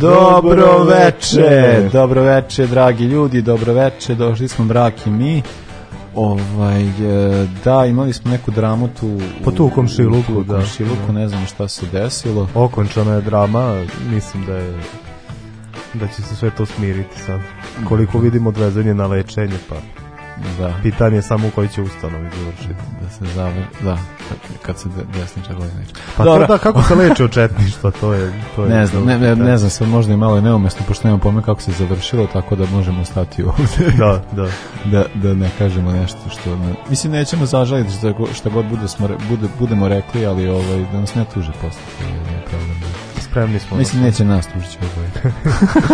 Dobro veče, dobro veče, dragi ljudi, dobro veče, došli smo brak i mi. Ovaj, e, da, imali smo neku dramu tu... Po pa tu u komšiluku, da. U komšiluku, ne znam šta se desilo. Okončana je drama, mislim da je da će se sve to smiriti sad. Koliko mhm. vidimo odvezanje na lečenje, pa... Da. Pitanje samo u koji će ustanovi završiti. Da, da se zavu, da, kad se desničar voli neče. Pa Dobro. to da, kako se leči od četništva, to je... To je ne znam, ne, ne, ne znam, sad možda i malo je neumesno, pošto nemam pojma kako se završilo, tako da možemo stati ovde. da, da. da, da ne kažemo nešto što... Ne, mislim, nećemo zažaliti što, što god bude smo, bude, budemo rekli, ali ovaj, da nas ne tuže posle, je problem. Spremni smo. Mislim, neće nas tužiti ovaj.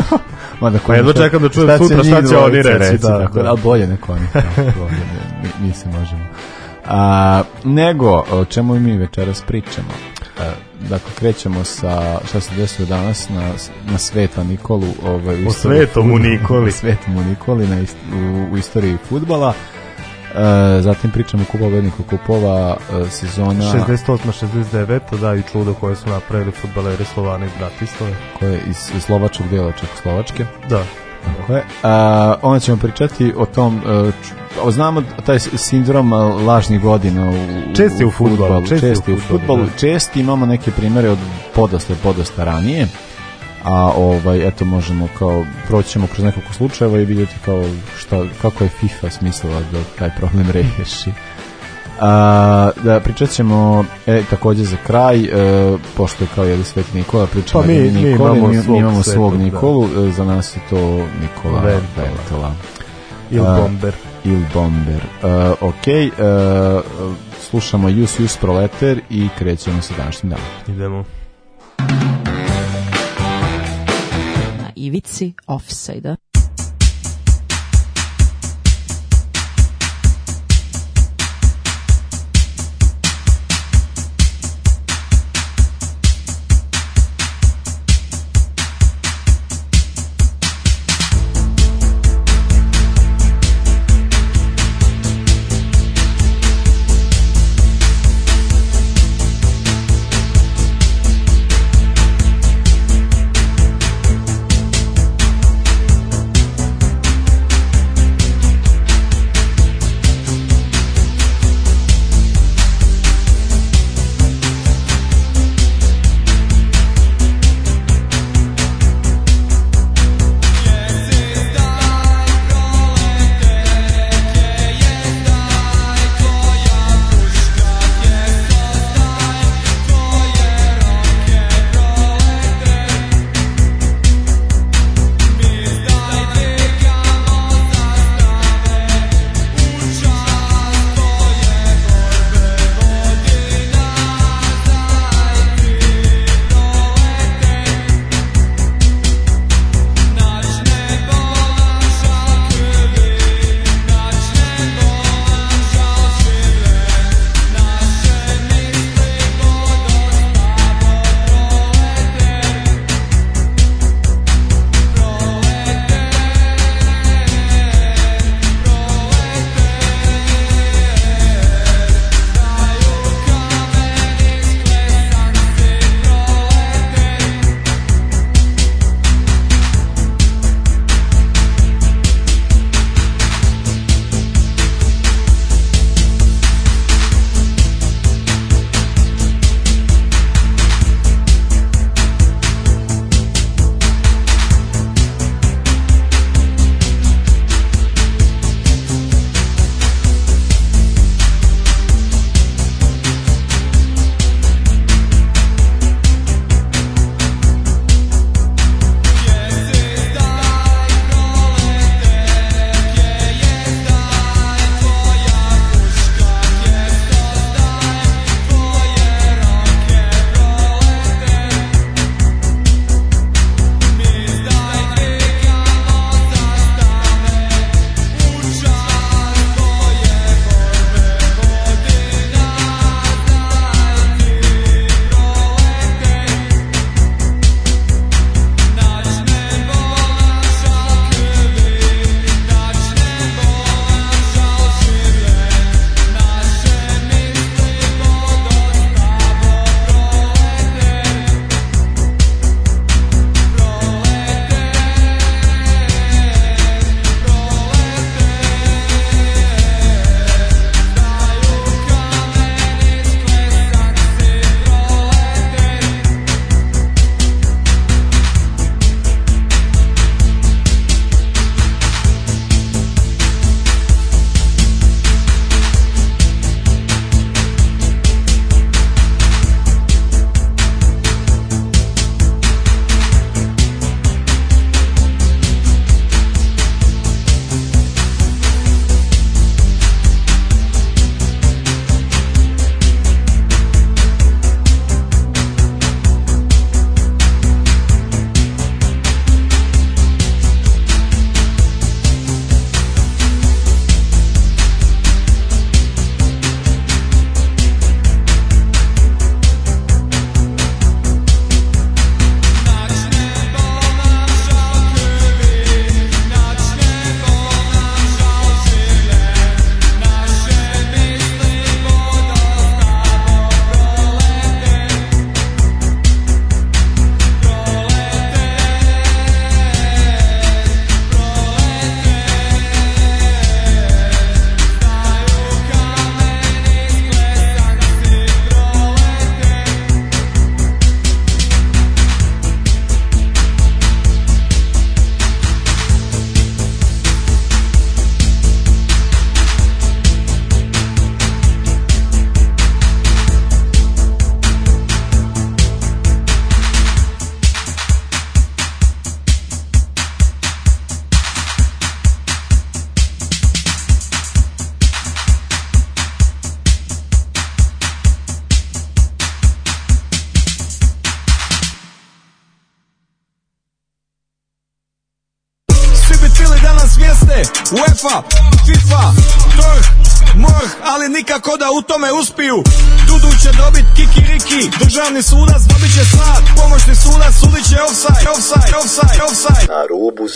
Onda koji pa Jedva čekam da čujem sutra šta će oni reći. Da, tako da, da. ali bolje neko oni. Da, bolje, mi, mi se možemo. A, nego, o čemu mi večeras pričamo? E, dakle, krećemo sa šta se desilo danas na, na Sveta Nikolu. Ovaj, u o Svetomu Nikoli. Svetomu Nikoli na, u, u istoriji futbala. E, zatim pričamo o pobedniku kupova e, sezona 68. 69. da i čudo koje su napravili futbaleri Slovani iz Bratislave. Koje iz slovačkog dela Čekoslovačke. Da. Tako A, eh, onda ćemo pričati o tom o, znamo taj sindrom lažnih godina u, čest je u futbalu, čest, je u futbalu, čest, u da. imamo neke primere od podosta, podosta ranije a ovaj eto možemo kao proćemo kroz nekoliko slučajeva i vidjeti kao šta kako je FIFA smislila da taj problem reši. A, da pričat ćemo e, također za kraj e, pošto je kao je Svet Nikola pričamo pa mi, mi, Nikoli, imamo, mi, svog, imamo svog svetu, da. Nikolu da. za nas je to Nikola Ventala Il Bomber Il Bomber e, ok e, slušamo Jus Jus Proleter i krećemo sa današnjim danom idemo ivici ofsajda.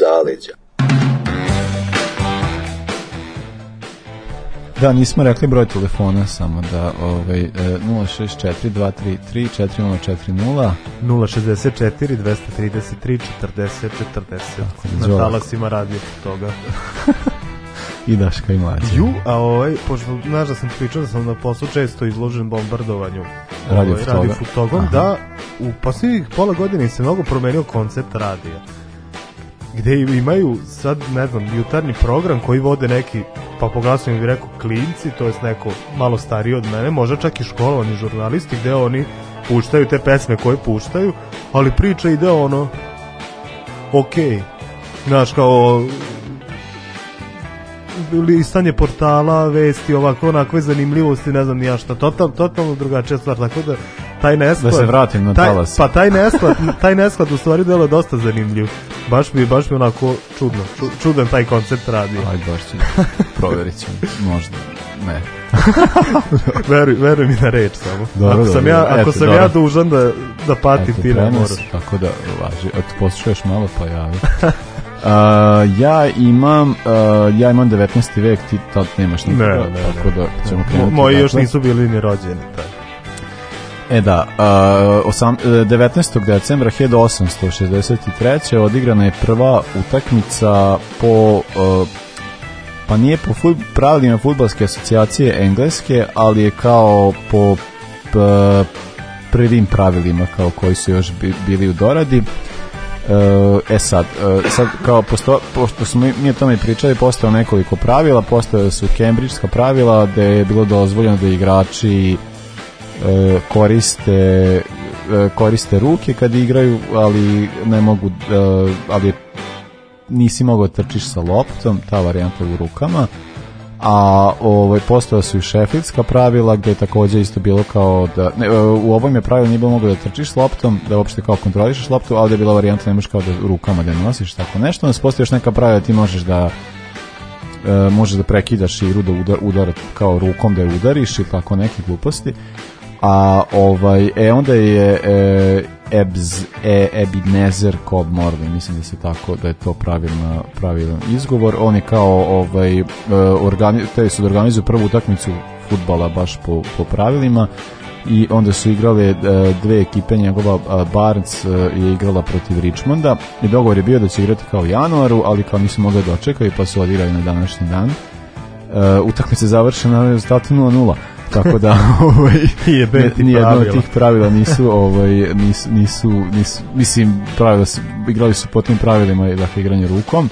zaleđa. Da, nismo rekli broj telefona, samo da ovaj, 064 233 4040 064 233 4040 Na talasima radio toga. I Daška i Mlađa. Ju, a ovaj, pošto znaš da sam pričao da sam na poslu često izložen bombardovanju ovaj, radio ovaj, futoga. radi futogom, da u poslednjih pola godine se mnogo promenio koncept radija gde imaju sad, ne znam, jutarnji program koji vode neki, pa po glasu mi rekao klinci, to jest neko malo stariji od mene, možda čak i školovani žurnalisti, gde oni puštaju te pesme koje puštaju, ali priča ide ono, okej, okay. znaš, kao listanje portala, vesti, ovako, onakve zanimljivosti, ne znam ni ja šta, total, totalno drugačija stvar, tako da taj nesklad, da se vratim na taj, talas. Pa taj nesklad, taj nesklad u stvari delo je dosta zanimljiv. Baš mi, baš mi onako čudno, ču, čudan taj koncept radi. Aj, baš ću, proverit ću, možda, ne. veruj, veruj mi na reč samo. Dobro, ako sam ja, ako eto, sam dobro. ja dužan da, da patim, eto, ti ne moraš. Tako da, važi, eto, poslušaš malo pa javi. Uh, ja imam uh, ja imam 19. vek, ti tad nemaš nikada, ne, ne, tako ne. da ćemo krenuti. Moji još dakle. nisu bili ni rođeni, tako. E da, uh, osam, 19. E, decembra 1863. odigrana je prva utakmica po uh, pa nije po fut, pravilima futbalske asocijacije engleske, ali je kao po p, e, prvim pravilima kao koji su još bili u doradi. E sad, sad kao posto, pošto smo mi o tome pričali, postao nekoliko pravila, postao su kembridžska pravila da je bilo dozvoljeno da igrači E, koriste e, koriste ruke kad igraju, ali ne mogu e, ali nisi mogao da trčiš sa loptom, ta varijanta u rukama a ovaj postala su i šefitska pravila gde je također isto bilo kao da ne, u ovom je pravilu nije bilo moglo da trčiš s loptom da uopšte kao kontrolišeš loptu a da ovdje je bila varijanta ne možeš kao da rukama da nosiš tako nešto onda se postoji još neka pravila ti možeš da možeš da prekidaš igru da udar, udar, kao rukom da je udariš i tako neke gluposti a ovaj, e, onda je e, Ebz, e, Ebinezer Cobb Morley, mislim da se tako, da je to pravilna, pravilan izgovor. On je kao, ovaj, e, organi, te su da organizuju prvu utakmicu futbala baš po, po pravilima i onda su igrale e, dve ekipe njegova e, Barnes je igrala protiv Richmonda i dogovor je bio da će igrati kao u januaru ali kao nisu mogli da dočekati pa su odigrali na današnji dan utakmica završena rezultatom 0-0 tako da ovaj je ni jedno od tih pravila nisu ovaj nisu, nisu, nisu mislim pravila su, igrali su po tim pravilima dakle igranje rukom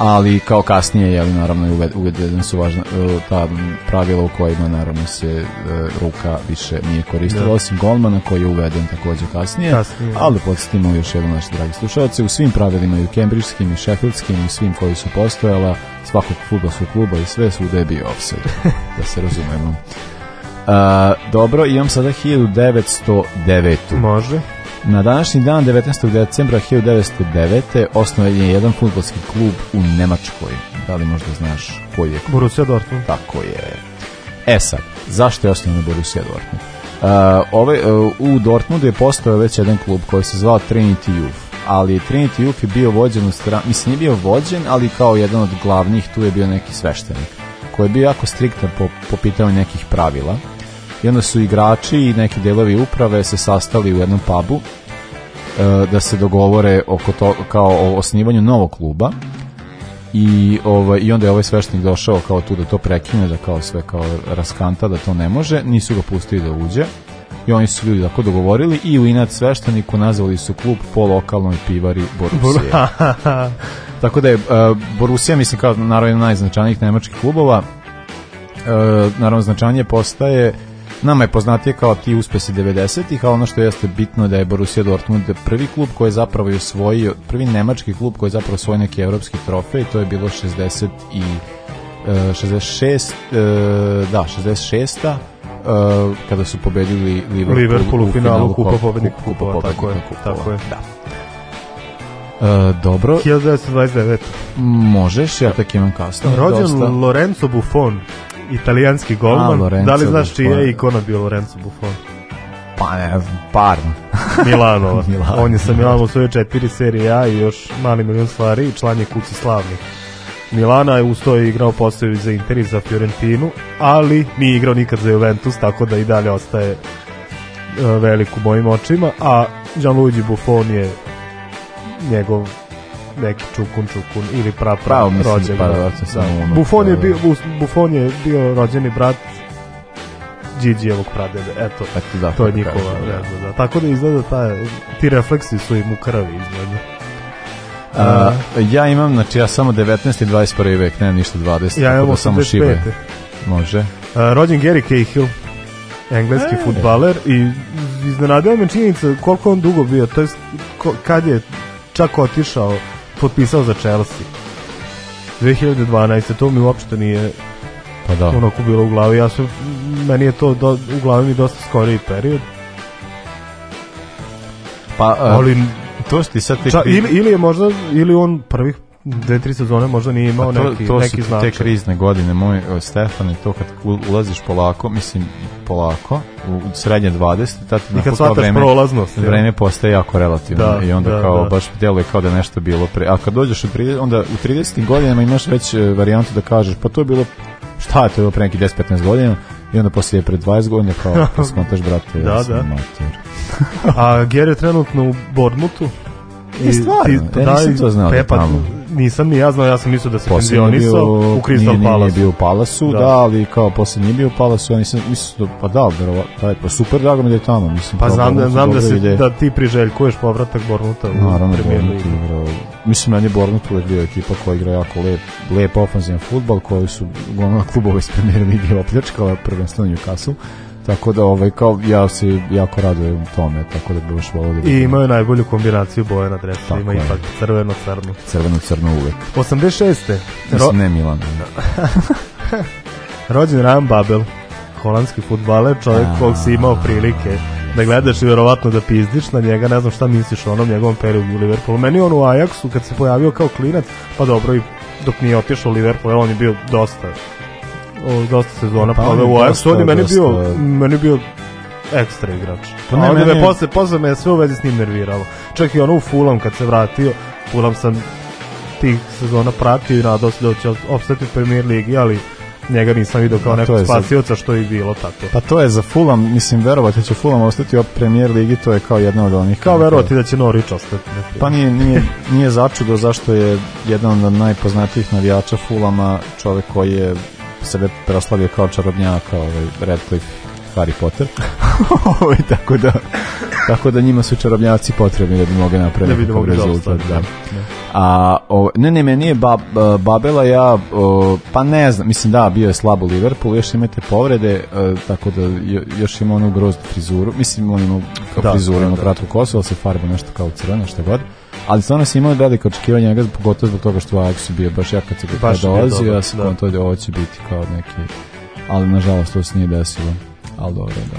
ali kao kasnije je naravno uvedena su važna e, ta pravila u kojima naravno se e, ruka više nije koristila da. osim golmana koji je uveden takođe kasnije, kasnije. ali da podsjetimo još jednom naši dragi slušalci u svim pravilima i u kembriškim i šefildskim i svim koji su postojala svakog futbolskog kluba i sve su je bio offside da se razumemo Uh, dobro, imam sada 1909. Može. Na današnji dan, 19. decembra 1909. osnovan je jedan futbolski klub u Nemačkoj. Da li možda znaš koji je klub? Borussia Dortmund. Tako je. E sad, zašto je osnovan Borussia Dortmund? Uh, ovaj, uh, u Dortmundu je postao već jedan klub koji se zvao Trinity Youth ali Trinity Youth je bio vođen u stranu, mislim nije bio vođen, ali kao jedan od glavnih tu je bio neki sveštenik koji je bio jako striktan po, po pitanju nekih pravila i onda su igrači i neki delovi uprave se sastali u jednom pubu uh, da se dogovore oko to, kao o osnivanju novog kluba i, ovaj, i onda je ovaj sveštenik došao kao tu da to prekine, da kao sve kao raskanta, da to ne može, nisu ga pustili da uđe i oni su ljudi tako dogovorili i u inat svešteniku nazvali su klub po lokalnoj pivari Borussia. tako da je uh, e, Borussia, mislim kao naravno najznačajnijih nemačkih klubova, uh, naravno značanje postaje Nama je poznatije kao ti uspesi 90-ih, a ono što jeste bitno da je Borussia Dortmund prvi klub koji je zapravo osvojio, prvi nemački klub koji je zapravo osvojio neki evropski trofej, to je bilo 60 i e, 66 e, da, 66 Uh, e, kada su pobedili Liverpool, Liverpool u, u finalu Kupa pobednika kupa, kupa, kupa, tako, je, kupova. tako je. Da. E, dobro. 1929. Možeš, ja tako imam kasno. Rođen Dosta. Lorenzo Buffon, italijanski golman. Da li znaš čije je ikona bio Lorenzo Buffon? Pa ne znam, Parma. Milano. Milano. On je sa Milanom svoje četiri serije A i još mali milion stvari i član je kuci slavnih. Milana je uz igrao postoju za Inter i za Fiorentinu, ali nije igrao nikad za Juventus, tako da i dalje ostaje e, velik u mojim očima, a Gianluigi Buffon je njegov neki čukun čukun ili prav prav rođeni brat. Buffon je bio Buffon je bio rođeni brat Điđijevog pradede. Eto, da, to je da njihova da. da. Tako da izgleda ta, ti refleksi su im u krvi izgleda. A, ja imam, znači ja samo 19. i 21. vek, nemam ništa 20. Ja imam da samo šive. Može. A, rođen Gary Cahill, engleski e, futbaler i iznenadila me činjenica koliko on dugo bio, to jest kad je čak otišao potpisao za Chelsea. 2012. To mi uopšte nije pa da. onako bilo u glavi. Ja sam, meni je to do, u glavi mi dosta skoriji period. Pa, uh, ali to što ti sad ili, ili je možda, ili on prvih d tri sezone možda nije imao pa to, neki, to neki značaj. To su te krizne godine, moj Stefan, Stefane, to kad ulaziš polako, mislim polako, u srednje 20, tad I kad shvataš vreme, prolaznost. Vreme postaje jako relativno da, i onda da, kao da. baš djeluje kao da je nešto bilo pre. A kad dođeš u 30, onda u 30. godinama imaš već e, varijantu da kažeš, pa to je bilo, šta je to bilo pre neki 10-15 godina, i onda poslije pred 20 godina kao, pa skontaš, brate, da, ja da. sam mater. A Ger je trenutno u Bormutu, I e, e, stvarno, ja da, nisam to znao. Da Pepa, nisam ni ja znao, ja sam mislio da se penzionisao u Crystal Palace. Nije bio u Palasu, da. da. ali kao posle nije bio u Palasu, ja nisam mislio, da- pa da, verovatno, da, pa, pa super drago mi da je tamo, mislim. Pa znam, da, znam da, se, ide. da ti priželjkuješ povratak Bornuta u Naravno, Bornut igrao. Mislim, meni je Bornut uvek bio ekipa koja igra jako lep, lep ofanzivan futbal, koji su glavna klubove iz premier lige opljačkala, prvenstveno Newcastle Tako da ovaj kao ja se jako radujem tome, tako da bi baš volio. Da I imaju najbolju kombinaciju boja na dresu, tako ima je. ipak crveno crno. Crveno crno uvek. 86. Ro... ne Milan. Rođen Ryan Babel, holandski fudbaler, čovjek kog si imao prilike da gledaš i verovatno da pizdiš na njega, ne znam šta misliš o onom njegovom periodu u Liverpoolu. Meni on u Ajaxu kad se pojavio kao klinac, pa dobro i dok nije otišao u Liverpool, on je bio dosta o, dosta sezona pa proveo u AFC, meni bio, meni bio ekstra igrač. Pa ne, meni... me posle, posle me sve u vezi s njim nerviralo. Čak i ono u Fulham kad se vratio, Fulham sam tih sezona pratio i nadao se da će opstati u Premier ligi, ali njega nisam vidio kao pa nekog spasioca što je bilo tako. Pa to je za Fulham, mislim verovatno će Fulham ostati u Premier ligi, to je kao jedna od onih. Kao verovati da će Norwich ostati. Pa nije, nije, nije začudo zašto je jedan od najpoznatijih navijača Fulama čovek koji je sebe proslavio kao čarobnjaka ovaj Radcliffe Harry Potter. Ovaj, tako da tako da njima su čarobnjaci potrebni da bi mogli napraviti da rezultat. Da. da. A, o, ne, ne, meni je bab, e, Babela, ja, o, pa ne znam, mislim da, bio je slabo Liverpool, još imate povrede, o, e, tako da još ima onu groznu frizuru, mislim on ima kao da, frizuru, ima da, da. kratku kosu, ali se farba nešto kao crvena, što god ali stvarno sam imao velike očekivanja njega, pogotovo zbog toga što Ajax bio baš ja kad se kada dolazio, ja sam da. to da ovo će biti kao neki, ali nažalost to se nije desilo, ali dobro da.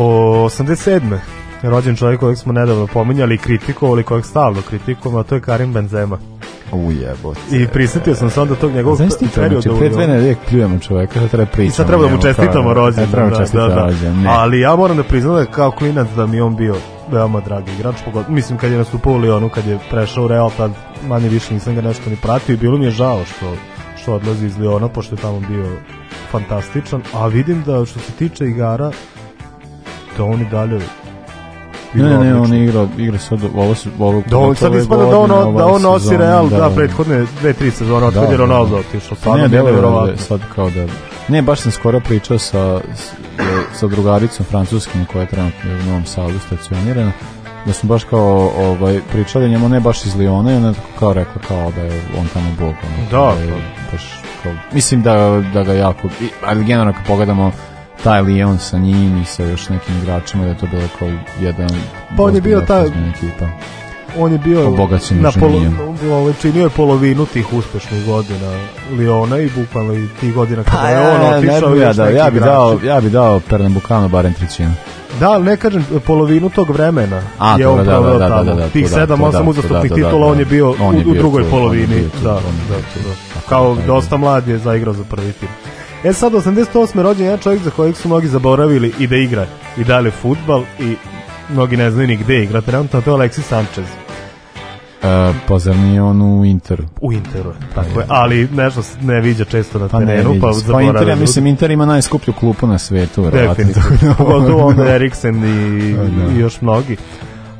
O 87. rođen čovjek kojeg smo nedavno pominjali i kritikovali, kojeg stalno kritikujemo, a to je Karim Benzema. Ujebote. I prisetio sam se onda tog njegovog perioda. Znači, pre dve nedelje pljujemo čoveka, sad treba pričamo. I sad treba da mu čestitamo da, rođendan. Da, da, da, da. Ali ja moram da priznam da kao klinac da mi on bio veoma dragi igrač, pogod, mislim kad je nastupao u Lyonu, kad je prešao u Real, tad manje više nisam ga nešto ni pratio i bilo mi je žao što, što odlazi iz Lyona, pošto je tamo bio fantastičan, a vidim da što se tiče igara, da oni dalje Ne, ne, ne, on igrao, igra sad ovo se ovo. Da on sad ispada da on da on nosi sezon, Real da, da, da prethodne dve tri sezone da, od kad je da, Ronaldo otišao. sad ne, ne, sad kao da Ne, baš sam skoro pričao sa sa drugaricom francuskim koja je trenutno u Novom Sadu stacionirana da smo baš kao ovaj pričali njemu ne baš iz Liona i ona tako kao rekla kao da je on tamo bog ono, da, da je, baš kao, mislim da, da ga jako ali generalno kad pogledamo taj Lyon sa njim i sa još nekim igračima da je to bilo kao jedan pa on je bio ta ekipa on je bio Obogaćen na polo, on ovaj, činio je polovinu tih uspešnih godina Liona i bukvalno i tih godina pa kada je on otišao ja, da, ja bi dao ja bi dao Pernambucano barem trećinu da, ali ne kažem, polovinu tog vremena A, je on da, da, proveo da, da Tih sedam, osam uzastopnih titula, on je bio u, u drugoj polovini. Da, Kao dosta mlad je zaigrao za prvi tim. E sad, 88. rođen je čovjek za kojeg su mnogi zaboravili i da igra i dalje futbal i mnogi ne znaju ni gde igra trenutno, to je Alexis Sanchez. Uh, pa zar nije on u Interu? U Interu je, tako je. Ali nešto ne viđa često na pa terenu, pa, pa, pa Inter, ja mislim, Inter ima najskuplju klupu na svetu. Definitivno. Pogotovo onda Eriksen i, da. i da. još mnogi.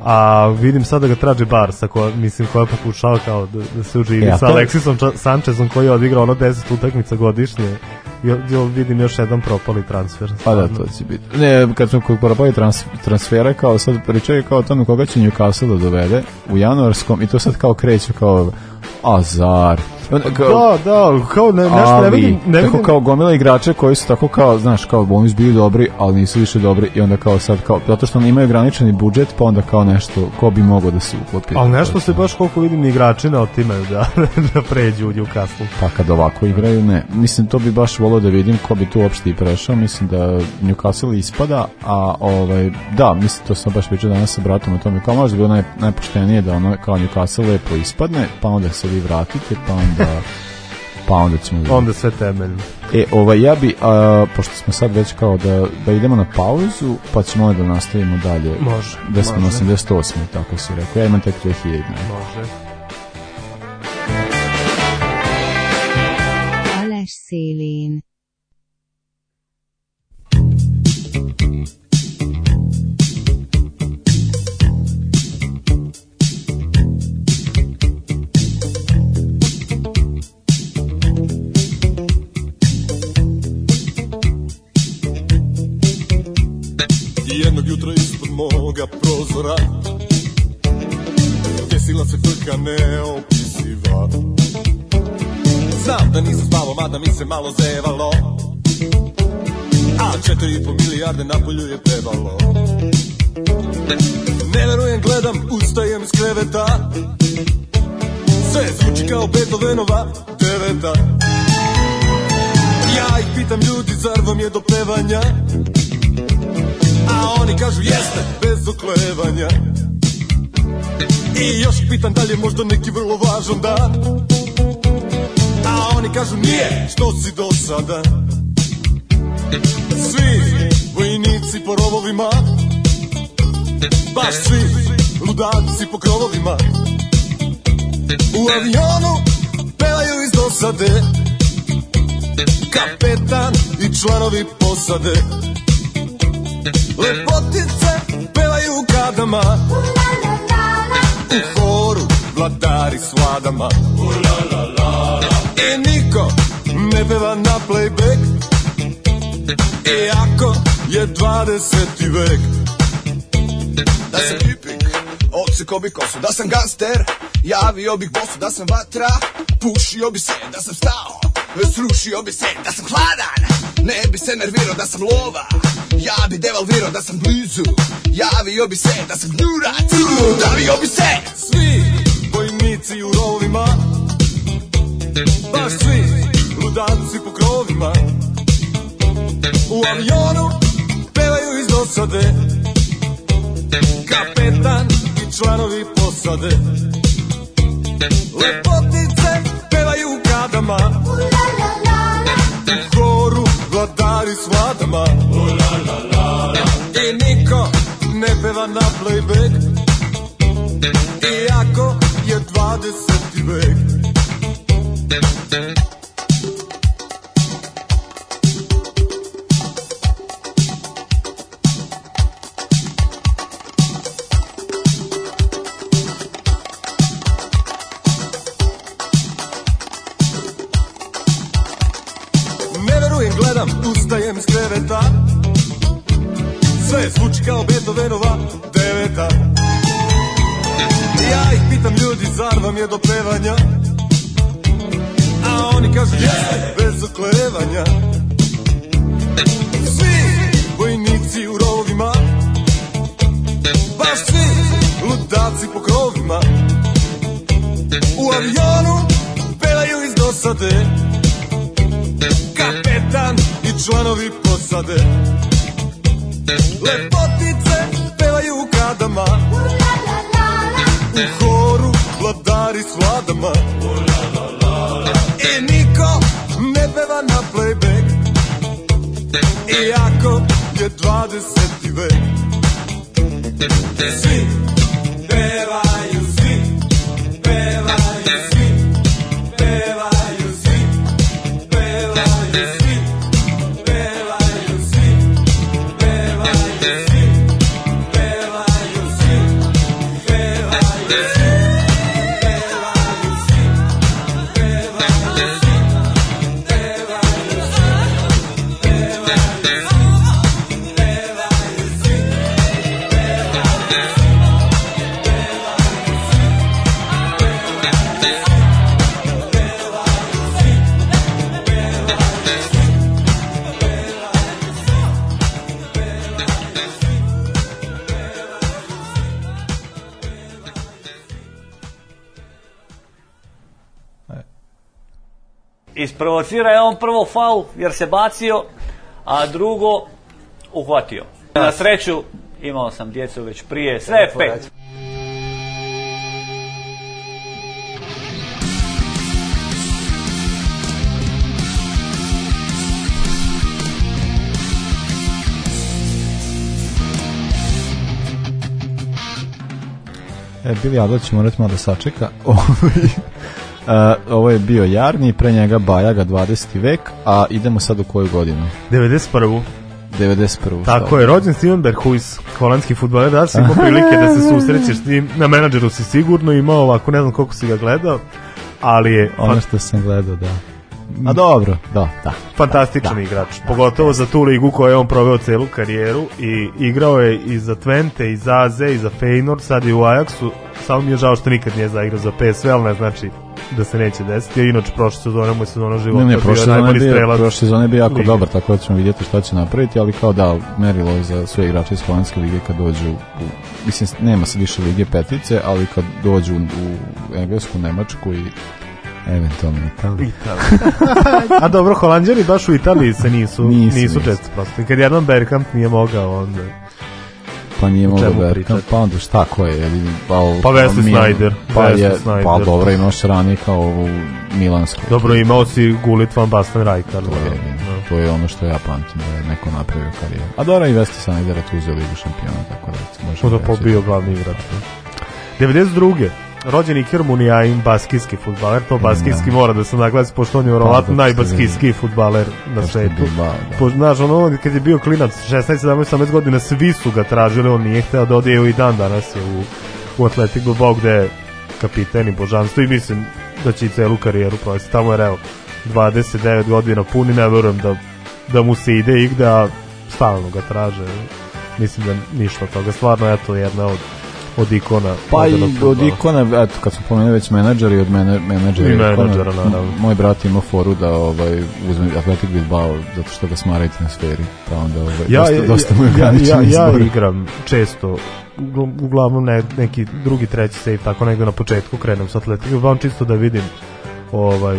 A vidim sada da ga traži Barsa, ko, mislim, koja pokušava kao da, da se uživi ja, e, sa Alexisom Sanchezom koji je odigrao ono 10 utakmica godišnje jel vidim još jedan propali transfer. Pa da, to će biti. Ne, kad smo kod propali trans, transfera, kao sad pričaju kao o tome koga će Newcastle da dovede u januarskom i to sad kao kreće kao Azar. Pa kao, da, da, kao ne, nešto ne vidim, ne vidim. kao gomila igrača koji su tako kao, znaš, kao oni su bili dobri, ali nisu više dobri i onda kao sad kao, zato što oni imaju ograničeni budžet, pa onda kao nešto, ko bi mogao da se uklopi. Ali nešto se baš koliko vidim igrači na otimaju da, da pređu u Newcastle. Pa kad ovako igraju, ne. Mislim, to bi baš volio da vidim ko bi tu uopšte i prešao. Mislim da Newcastle ispada, a ovaj, da, mislim, to sam baš pričao danas sa bratom o tome, kao možda bi bilo naj, najpoštenije da ono kao Newcastle lepo ispadne, pa onda se vi vratite, pa onda... pa onda ćemo vidjeti. Onda sve temeljno. E, ovaj, ja bi, a, pošto smo sad već kao da, da idemo na pauzu, pa ćemo onda da nastavimo dalje. Može. Da smo na 88, tako si rekao. Ja imam tek 2001. Može. Aleš Selin. moga prozora Desila se frka neopisiva Znam da nisam spavao, mada mi se malo zevalo A četiri i po milijarde na polju je prebalo Ne verujem, gledam, ustajem iz kreveta Sve zvuči kao Beethovenova deveta Ja ih pitam ljudi, zar vam je do pevanja? A oni kažu jeste, bez oklevanja I još pitan da li je možda neki vrlo važan dan A oni kažu nije, što si do sada Svi vojnici po rovovima Baš svi ludaci po krovovima U avionu pevaju iz dosade Kapetan i članovi posade Lepotice pevaju u kadama U horu vladari sladama I e, niko ne peva na playback Iako e, je 20. vek Da sam hipik, opsi ko bi kosu Da sam gangster, javio bih bosu Da sam vatra, pušio bi se Da sam stao Srušio bi se da sam hladan Ne bi se nervirao da sam lova Ja bi devalvirao da sam blizu Javio bi se da sam gnjurac Davio bi se Svi vojnici u rovima Baš svi ludaci po krovima U avionu pevaju iz dosade Kapetan i članovi posade Lepo vladama U horu vladari s vladama I niko ne peva na playback Iako je 20. vek faul jer se bacio, a drugo uhvatio. Na sreću imao sam djecu već prije, sve je pet. E, Billy Idol će morati malo da sačeka. Ovaj, Uh, ovo je bio Jarni, pre njega Bajaga 20. vek, a idemo sad u koju godinu? 91. 91. Tako je, rođen Steven Berhuis, holandski futbaler, da si imao prilike da se susrećeš s njim, na menadžeru si sigurno imao ovako, ne znam koliko si ga gledao, ali je... Ono što sam gledao, da. A mm. dobro, da, da. Fantastičan da, da igrač, da, pogotovo da, za tu ligu koju je on proveo celu karijeru i igrao je i za Twente, i za AZ, i za Feyenoord, sad je u Ajaxu, samo mi je žao što nikad nije zaigrao za PSV, ali ne znači da se neće desiti. A inače prošle sezone moj sezona života ne, ne, prošle bio najbolji bio, strelac. Prošle sezone je bio jako dobar, tako da ćemo vidjeti šta će napraviti, ali kao da, merilo za sve igrače iz Holandske lige kad dođu u, mislim, nema se više lige petice, ali kad dođu u, u Englesku, Nemačku i Eventualno Italija. Italija. A dobro, Holandjani baš u Italiji se nisu, nisu, nisu, često prosto. Kad jedan Bergkamp nije mogao, onda pa nije mogao Bergkamp, da- pa onda šta ko je, ali, al, pa Wesley Snyder, pa je, Snyder. pa da. dobro imaš ranije kao u Milanskoj. Dobro, imao si Gullit van Basten Rijkaard. To, je, da. da. to je ono što ja pamtim da je neko napravio karijeru. A dobro, i Wesley Snyder je tu uzeo ligu šampiona, tako da može. Možda pobio glavni igrač. 92 rođeni Kirmunija i baskijski futbaler, to baskijski da. mora da se naglasi, pošto on je vjerovatno pa da, najbaskijski da. futbaler na svetu. Da. Po, znaš, ono, kad je bio klinac, 16, 17, godina, svi su ga tražili, on nije hteo da ode, i dan danas je u, u Atletik Bilbao gde je kapiten i božanstvo i mislim da će i celu karijeru provesti. Tamo je, evo, 29 godina puni, ne verujem da, da mu se ide igde, a stalno ga traže. Mislim da ništa toga. Stvarno, eto, jedna od od ikona. Pa i od ikona, eto, kad smo pomenuli već menadžeri, od mena, menadžera, I menadžera ikona, naravno. Moj brat ima foru da ovaj, uzme Athletic Bilbao, zato što ga smarajte na sferi, pa onda ovaj, ja, dosta, ja, dosta ja, ja, ja, ja igram često uglavnom ne, neki drugi, treći save, tako negde na početku krenem sa Atletic Bilbao, čisto da vidim ovaj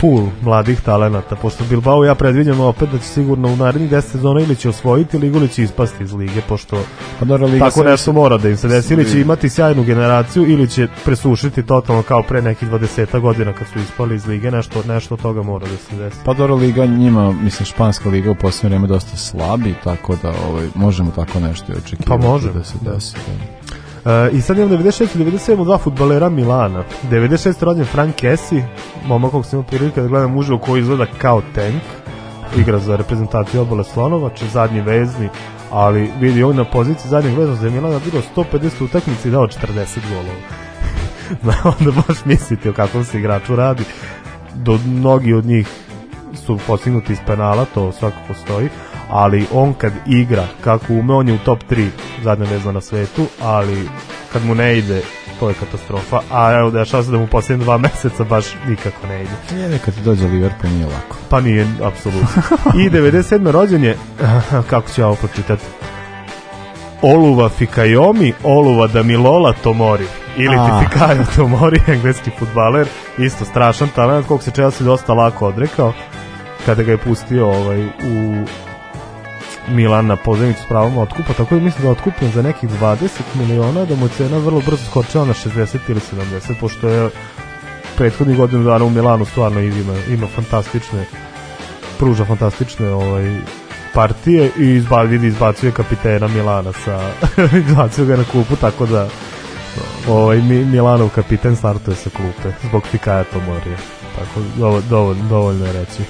pool mladih talenata pošto Bilbao ja predviđam opet da će sigurno u narednih 10 sezona ili će osvojiti ligu ili će ispasti iz lige pošto pa dobro, liga tako nešto mora da im se desi ili će imati sjajnu generaciju ili će presušiti totalno kao pre nekih 20 godina kad su ispali iz lige nešto nešto toga mora da se desi pa dobro liga njima mislim španska liga u poslednje vreme dosta slabi tako da ovaj možemo tako nešto očekivati pa možemo da se desi da. Uh, I sad imam 96 i 97 dva futbalera Milana. 96 rođen Frank Kessi, momak kog sam imao prilike da gledam uživo koji izgleda kao tank, igra za reprezentaciju odbola Slonovač, zadnji vezni, ali vidi on na poziciji zadnjeg vezna za Milana bilo 150 utakmica i dao 40 golova. Na onda baš misliti o kakvom se igraču radi. Do, mnogi od njih su postignuti iz penala, to svakako stoji, ali on kad igra kako ume, on je u top 3 zadnja vezna na svetu, ali kad mu ne ide, to je katastrofa, a evo da je šansa da mu posljednje dva meseca baš nikako ne ide. Nije nekad dođe Liverpool, nije lako. Pa nije, apsolutno. I 97. rođen je, kako ću ja ovo pročitati, Oluva Fikajomi, Oluva Damilola Tomori ili ah. ti Fikajo Tomori, engleski futbaler, isto strašan talent, kog se Chelsea dosta lako odrekao kada ga je pustio ovaj, u Milan na pozivnicu s pravom otkupa, tako da mislim da je za nekih 20 miliona, da mu cena vrlo brzo skočila na 60 ili 70, pošto je prethodnih godina dana u Milanu stvarno ima, ima fantastične pruža fantastične ovaj, partije i izba, vidi izbacuje kapitena Milana sa izbacuje ga na klupu tako da ovaj, Milanov kapiten startuje sa klupe zbog Fikaja Tomorija tako dovoljno, dovoljno je reći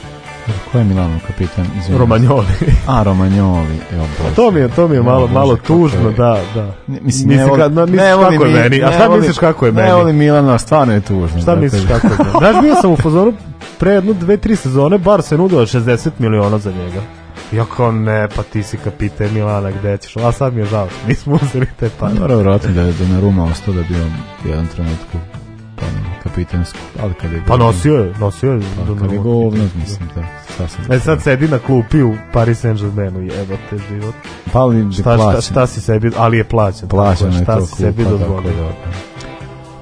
Ko je Milano kapitan? Izvijem. Romagnoli. A, Romagnoli. Evo, bože. to mi je, to mi je malo, malo tužno, da, da. Mislim, ne, voli, kad, misliš ne voli, kako je meni. A šta voli, misliš kako je meni? Ne voli Milano, stvarno je tužno. Šta misliš da. kako je meni? Znaš, bio sam u fazoru pre jednu, dve, tri sezone, bar se nudio 60 miliona za njega. Ja kao ne, pa ti si kapite Milana, gde ćeš? A sad mi je žao, nismo uzeli te pare. Dobro, vratno da je Donnarumma ostao da bio jedan trenutku ponovno, kapitansku, ali kad je... Pa nosio je, nosio je. Pa kad je govno, mislim, da, sasvim. E sad sedi na klupi u Paris Saint-Germainu, jebate život. Pa ali šta, šta, šta si sebi, ali je plaćen. Plaćen je to si sebi dozvolio.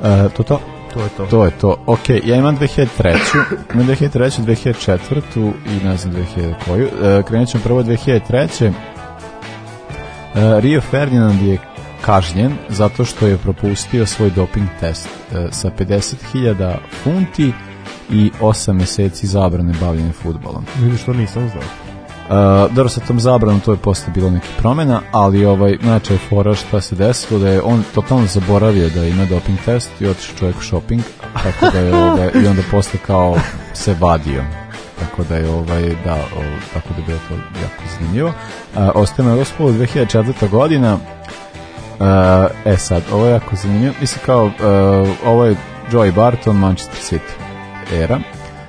Da, da, e, to to? To je to. To je to. Ok, ja imam 2003. imam 2003, 2004 i ne znam 2000 koju. E, krenut ćemo prvo 2003. Uh, e, Rio Ferdinand je kažnjen zato što je propustio svoj doping test e, sa 50.000 funti i 8 meseci zabrane bavljenja futbolom. Vidiš što nisam znao. Uh, dobro sa tom zabranom to je posle bilo neke promena, ali ovaj znači fora šta se desilo da je on totalno zaboravio da ima doping test i otišao čovjek u shopping, tako da je ovaj, i onda posle kao se vadio. Tako da je ovaj da o, tako da je bilo to jako zanimljivo. Uh, ostaje na Rospovu 2004. godina E, e sad, ovo je jako zanimljivo. Mislim kao, e, ovo je Joey Barton, Manchester City era.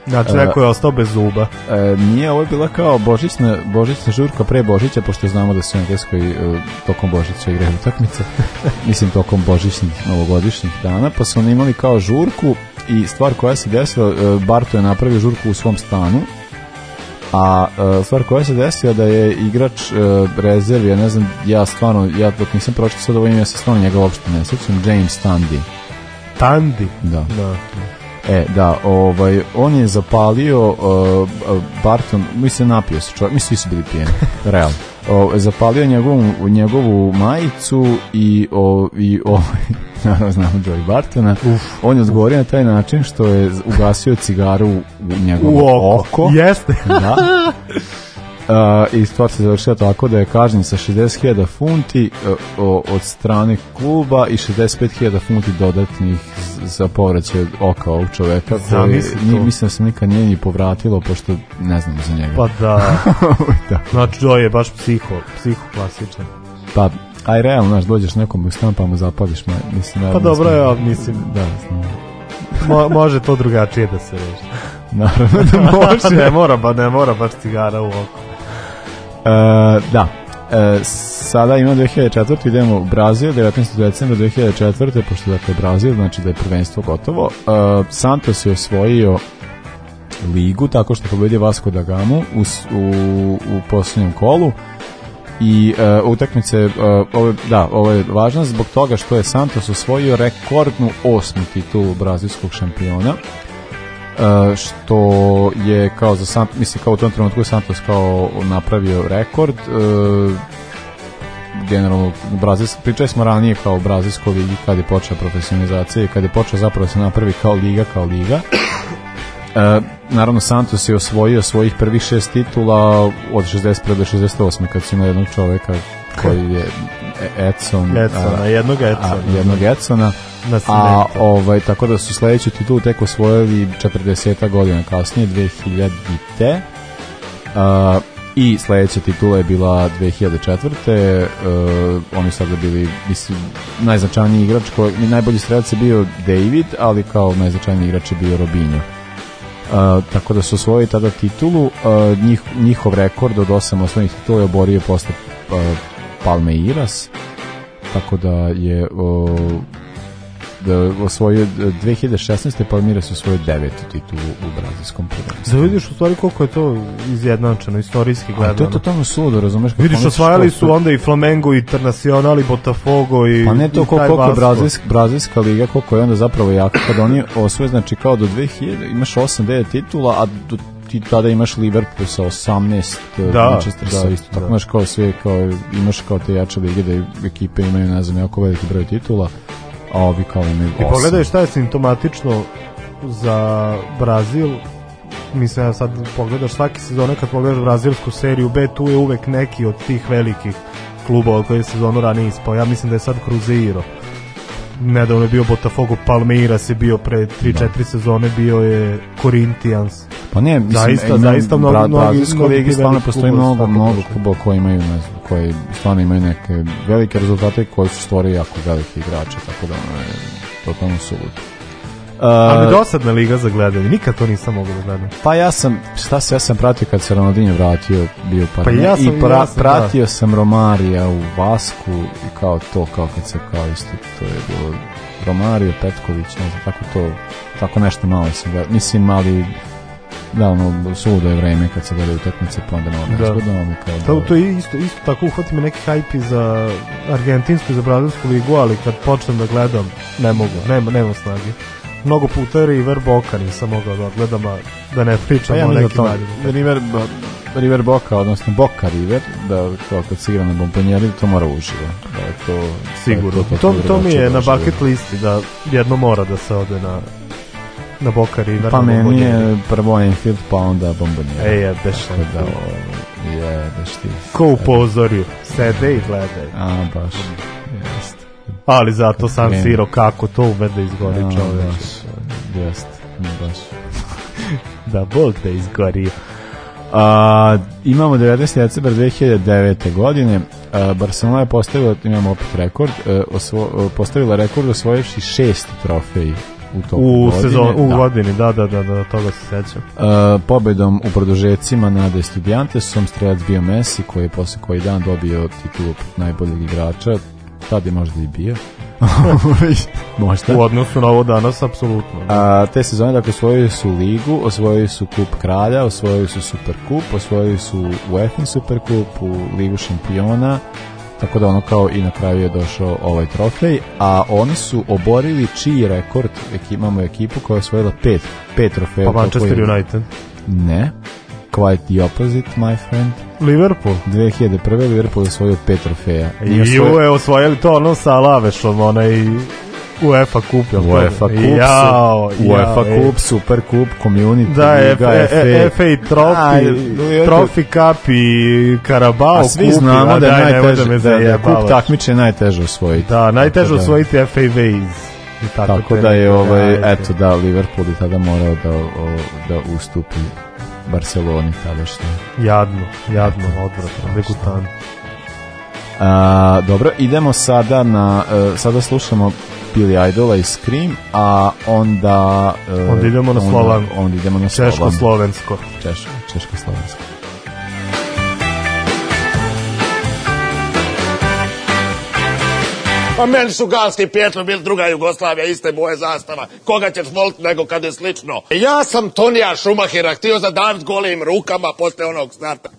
Znači, e, neko je ostao bez zuba. nije, ovo je bila kao božićna, božićna žurka pre Božića, pošto znamo da se u Engleskoj tokom Božića igraju utakmice. Mislim, tokom božićnih, novogodišnjih dana. Pa su oni imali kao žurku i stvar koja se desila, Barto je napravio žurku u svom stanu a uh, stvar koja se desila da je igrač uh, rezervi, ja ne znam, ja stvarno, ja dok nisam pročitao sad ovo ime, ja se stvarno njega uopšte ne sjećam, James Tandy. Tandy? Da. da. E, da, ovaj, on je zapalio uh, Barton, mislim, napio se čovjek, mislim, svi su bili pijeni, realno o, zapalio njegovu, njegovu majicu i, o, i o, naravno znam Joey Bartona, Uf. on je odgovorio na taj način što je ugasio cigaru u njegovo oko. oko. Jeste. Da. i stvar se završila tako da je kažnjen sa 60.000 funti e, od strane kluba i 65.000 funti dodatnih za povraćaj oka ovog čoveka koji, nije, mislim da se nikad nije ni povratilo pošto ne znam za njega pa da, da. znači to je baš psiho, psiho klasičan pa aj realno, znaš, dođeš nekom u stan pa mu zapaviš, me, mislim, Pa dobro, ja mislim, da, znam. Mo, može to drugačije da se reši. Naravno da može. ne mora, pa ne mora baš cigara u oku. E, da, E, sada imamo 2004. idemo u Brazil, 19. decembra 2004. pošto dakle Brazil, znači da je prvenstvo gotovo. E, Santos je osvojio ligu tako što pobedi Vasco da Gama u, u, u poslednjem kolu i e, utakmice e, ovo, da, ovo je važno zbog toga što je Santos osvojio rekordnu osmu titulu brazilskog šampiona E, što je kao za Sant, mislim kao u tom trenutku Santos kao napravio rekord e, generalno Brazil, pričali smo ranije kao u brazilskoj ligi kad je počela profesionalizacija i kad je počela zapravo da se napravi kao liga kao liga E, naravno Santos je osvojio svojih prvih šest titula od 61. do 68. kad su imali jednog čoveka koji je Edson, Edsona, a, jednog Edsona, a, jednog Edsona. A ovaj tako da su sledeću titulu tek osvojili 40 godina kasnije 2000-te. Uh, i sledeća titula je bila 2004. Uh, e, oni sada bili mislim, najznačajniji igrač koji, najbolji strelac je bio David ali kao najznačajniji igrač je bio Robinho Uh, tako da su osvojili tada titulu uh, njih, njihov rekord od osam osnovnih titula je oborio posle uh, Palmeiras, tako da je o, da osvojio 2016. E, Palmeiras su svoju devetu titulu u brazilskom prvenstvu. Da vidiš u stvari koliko je to izjednačeno istorijski gledano. to je totalno sudo, razumeš? Kako vidiš, osvajali su onda i Flamengo i Internacional i Botafogo i Pa ne to koliko je brazilsk, brazilska liga, koliko je onda zapravo jaka. Kada oni osvoje, znači kao do 2000 imaš 8-9 titula, a do ti tada imaš Liverpool sa 18 e, da, Manchester da, sa da, isto da. tako da. imaš kao sve kao imaš kao te jače lige da ekipe imaju ne znam jako veliki broj titula a ovi kao imaju 8 i pogledaj šta je simptomatično za Brazil mislim da sad pogledaš svake sezone kad pogledaš brazilsku seriju B tu je uvek neki od tih velikih klubova koji je sezonu ranije ispao ja mislim da je sad Cruzeiro nedavno je bio Botafogo Palmeiras je bio pre 3-4 da. sezone bio je Corinthians pa ne mislim zaista e, zaista mnogo bra, brazilsko ligi stvarno postoji mnogo mnogo klubova koji imaju ne znam koji stvarno imaju neke velike rezultate koji su stvorili jako veliki igrače tako da ono je totalno suludo Ali dosadna liga za gledanje, nikad to nisam mogao da gledam. Pa ja sam, šta se ja sam pratio kad se Ronaldinho vratio, bio pa, pa ja sam, i pra, ja sam, da. pratio da. sam Romarija u Vasku i kao to, kao kad se kao isto, to je bilo Romario Petković, ne znam, tako to, tako nešto malo sam gledao, mislim, ali da, ono, sudo je vreme kad se gledaju utakmice, pa onda malo da. nezgodno, ono kao... Da, to je isto, isto tako uhvati me neki hajpi za argentinsku i za brazilsku ligu, ali kad počnem da gledam, ne mogu, nema, nema snage mnogo puta River Boca nisam mogao da odgledam, a da ne pričam pa ja o nekim da River, da River Boca, odnosno Boca River, da to kad se igra na bomponjeri, to mora uživo. Da je to, sigurno. Da je to, to, to, to mi je na bucket listi, da jedno mora da se ode na na Boca River. Pa da meni je prvo Enfield, pa onda Bombonjera. E, jebeš. Tako da, je, ovaj, jebeš ti. Ko u pozorju, sede i gledaj. A, baš. Jeste. Ali zato sam ne. Siro kako to ume da izgori no, čoveč. Baš, jeste, baš. da Bog da izgori. A, imamo 19. decembar 2009. godine. A, Barcelona je postavila, imamo opet rekord, e, osvo, e, postavila rekord osvojivši šest trofeji u toku u godine. Sezon, u da. godini, da, da, da, da, toga se sećam. E, pobedom u produžecima nad Estudiantesom strelac bio Messi koji je posle koji dan dobio titulu najboljeg igrača tad je možda i bio. možda. U odnosu na ovo danas, apsolutno. A, te sezone, dakle, osvojili su Ligu, osvojili su Kup Kralja, osvojili su Superkup, osvojili su UEFA Superkup, u Ligu šampiona, tako da ono kao i na kraju je došao ovaj trofej, a oni su oborili čiji rekord, imamo ekipu koja je osvojila pet, pet trofeja. Pa Manchester United? Ne, quite the opposite, my friend. Liverpool. 2001. Liverpool je osvojio pet trofeja. I osvojio... je osvojili to ono sa Lavešom, onaj UEFA kup, UEFA kup, jao, UEFA kup, e. Super kup, Community da, Liga, F, FA, FA e, Trophy, Trophy Cup i Carabao kup. svi znamo da je najteže, da, da, je kup takmiče najteže osvojiti. Da, najteže da- osvojiti FA Waze. Tako, tako da je ovaj, eto da, Liverpool je tada morao da, o, da ustupi Barceloni tadašnje. Jadno, jadno, odvratno, degutan. A, dobro, idemo sada na, e, sada slušamo Billy Idola i Scream, a onda... E, onda idemo na Slovan. Onda, onda idemo na Češko-slovensko. Češko-slovensko. A meni su Galski Pjetlo bil druga Jugoslavija, iste boje zastava. Koga ćeš voliti nego kad je slično? Ja sam Tonija Šumahira htio za David golim rukama posle onog starta.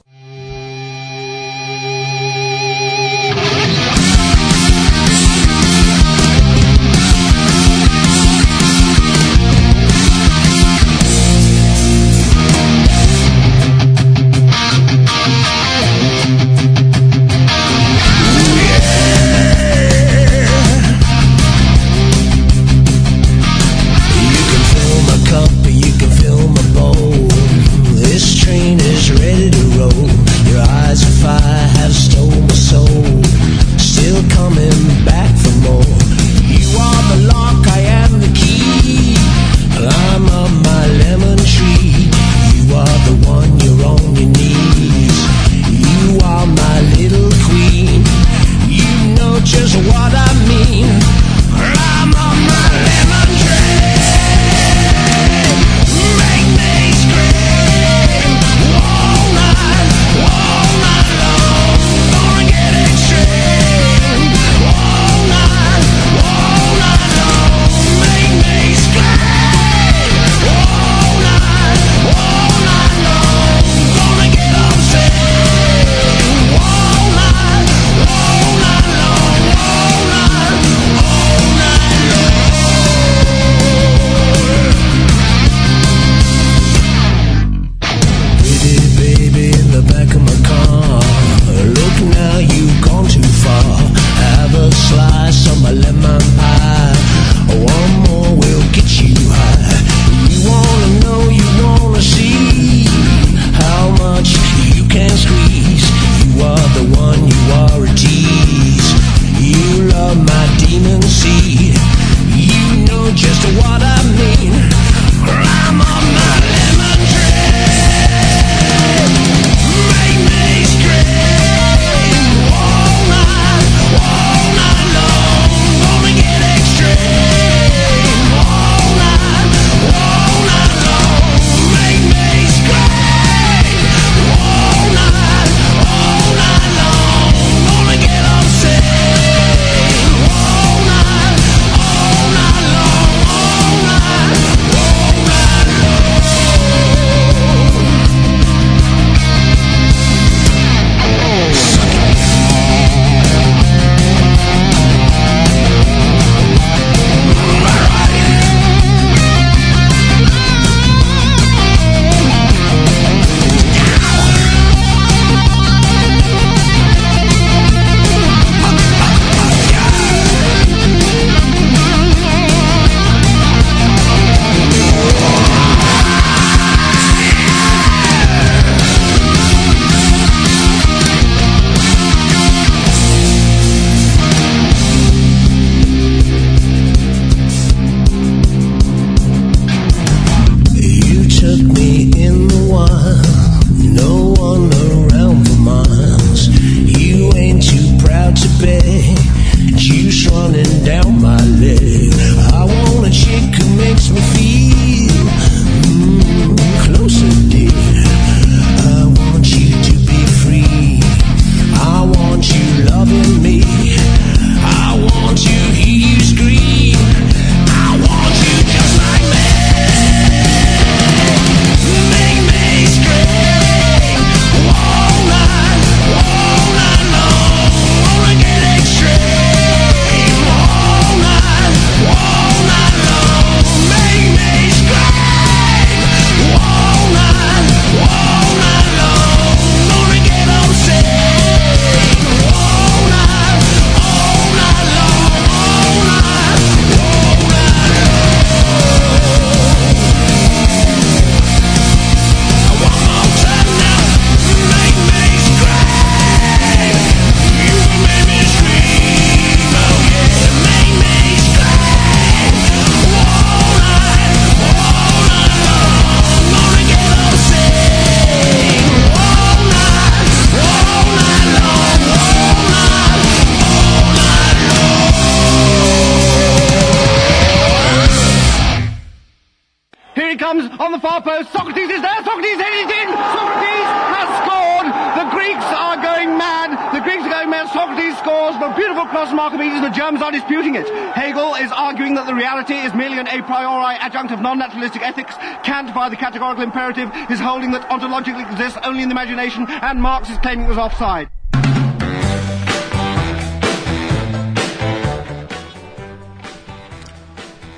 account of non-naturalistic ethics, Kant, by the categorical imperative, is holding that ontologically exists only in the imagination, and Marx is claiming it was offside.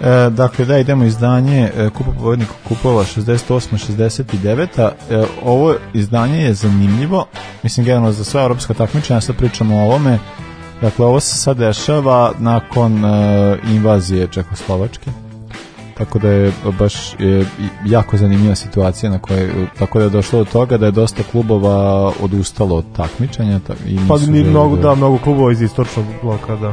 E, dakle, da, idemo izdanje e, kupopovodnik kupova 68. 69. E, ovo izdanje je zanimljivo, mislim generalno za sva europska takmičenja, sad pričamo o ovome. Dakle, ovo se sad dešava nakon e, invazije Čehoslovačke tako da je baš je, jako zanimljiva situacija na kojoj tako da je došlo do toga da je dosta klubova odustalo od takmičenja tak, i pa ni mnogo da-, da mnogo klubova iz istočnog bloka da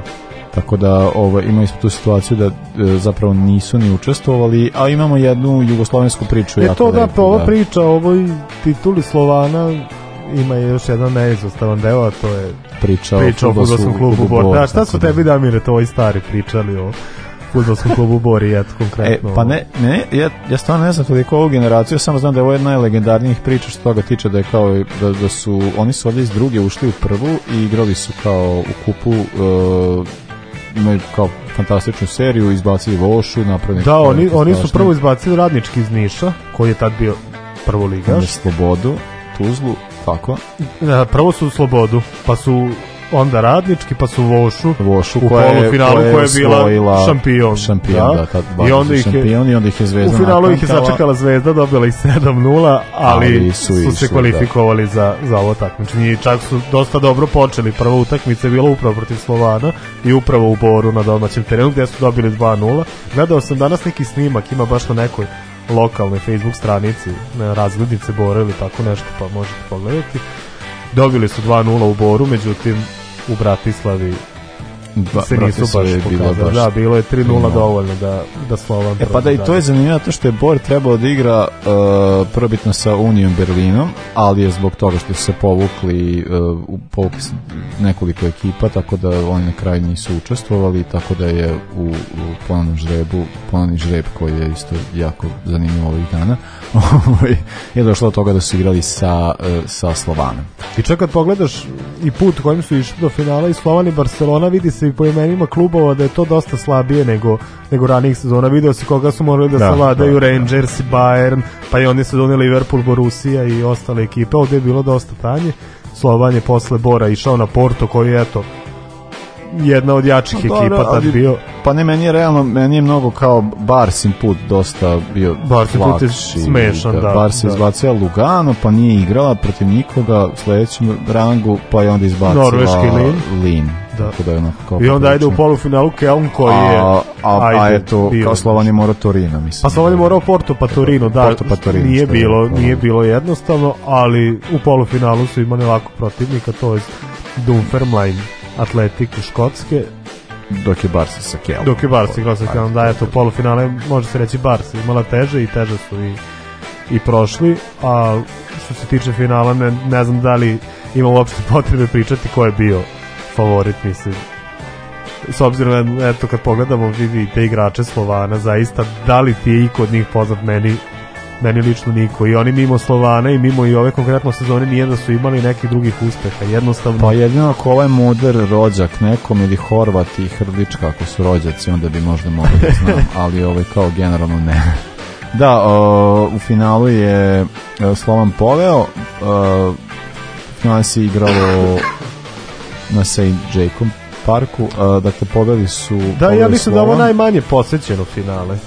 tako da ovo, ovaj, imali smo tu situaciju da e, zapravo nisu ni učestvovali, a imamo jednu jugoslovensku priču. Je to da, pa ova da. priča o ovoj tituli Slovana ima još jedan neizostavan deo, a to je priča, priča o futbolskom klubu, klubu Borda. Šta su da. tebi, Damire, to ovi stari pričali o futbolskom klubu ja e, konkretno. E, pa ne, ne, ja, ja stvarno ne znam koliko ovu generaciju, samo znam da je ovo jedna najlegendarnijih priča što toga tiče da je kao da, da su, oni su ovdje iz druge ušli u prvu i igrali su kao u kupu uh, imaju kao fantastičnu seriju, izbacili Vošu, napravili... Da, oni, oni su prvo izbacili Radnički iz Niša, koji je tad bio prvo ligaš. Slobodu, Tuzlu, tako. Da, prvo su u Slobodu, pa su onda Radnički, pa su Vošu, Vošu u polufinalu koja, koja je bila šampion. šampion da? da tad, I onda ih šampion, je, i onda ih je Zvezda U finalu ih je začekala Zvezda, dobila ih 7-0, ali, ali, su, su se da. kvalifikovali da. za, za ovo takmičenje. Čak su dosta dobro počeli. Prva utakmica je bila upravo protiv Slovana i upravo u Boru na domaćem terenu gde su dobili 2-0. Gledao sam danas neki snimak, ima baš na nekoj lokalnoj Facebook stranici razglednice Bora ili tako nešto, pa možete pogledati Dobili su 2-0 u Boru, međutim u Bratislavi Ba, se nisu baš pokazali. Bilo da, bilo je 3-0 dovoljno da, da Slovan... E pa da i to je zanimljivo to što je Bor trebao da igra uh, e, probitno sa Unijom Berlinom, ali je zbog toga što su se povukli uh, povukli nekoliko ekipa, tako da oni na kraju nisu učestvovali, tako da je u, u ponovnom žrebu, ponovni žreb koji je isto jako zanimljiv ovih dana, uh, Ovaj, je došlo od toga da su igrali sa, e, sa Slovanom. I čak kad pogledaš i put kojim su išli do finala i Slovan i Barcelona, vidi se i po imenima klubova da je to dosta slabije nego, nego ranijih sezona. Video se koga su morali da, da savladaju, da, da. Rangers da. Bayern, pa i oni su doneli Liverpool, Borussia i ostale ekipe. Ovde je bilo dosta tanje. Slovan je posle Bora išao na Porto koji je, eto, jedna od jačih no, pa da, ekipa tad ali, bio. Pa ne, meni je realno, meni je mnogo kao Bars put dosta bio Bars put je smešan, da. Bars Barsi da. izbacio Lugano, pa nije igrala protiv nikoga u sledećem rangu, pa je onda izbacila Norveški Lin. Lin. Da. Tako da je onako I onda ide u polufinalu Keln koji a, je a, a, a eto, bio, kao Slovan je morao Torino, mislim. Pa Slovan je morao Porto pa Torino, da. Porto pa Torino, nije, bilo, je, nije bilo jednostavno, ali u polufinalu su imali lako protivnika, to je Dunfermline Atletiku Škotske dok je Barca sa Kelom. Dok je Barca igrala sa Kelom, da, eto, polufinale, može se reći Barca imala teže i teže su i, i prošli, a što se tiče finala, ne, ne znam da li ima uopšte potrebe pričati ko je bio favorit, mislim. S obzirom, eto, kad pogledamo, te igrače Slovana, zaista, da li ti je iko od njih poznat meni, meni lično niko i oni mimo Slovana i mimo i ove konkretno sezone nije da su imali nekih drugih uspeha jednostavno pa jedino ako ovaj moder rođak nekom ili Horvat i Hrlička ako su rođaci onda bi možda mogli da znam ali ovaj kao generalno ne da o, u finalu je e, Slovan poveo o, e, finalu se igralo na St. Jacob parku o, e, dakle pobeli su da ja mislim da Slovan. da ovo najmanje posjećeno finale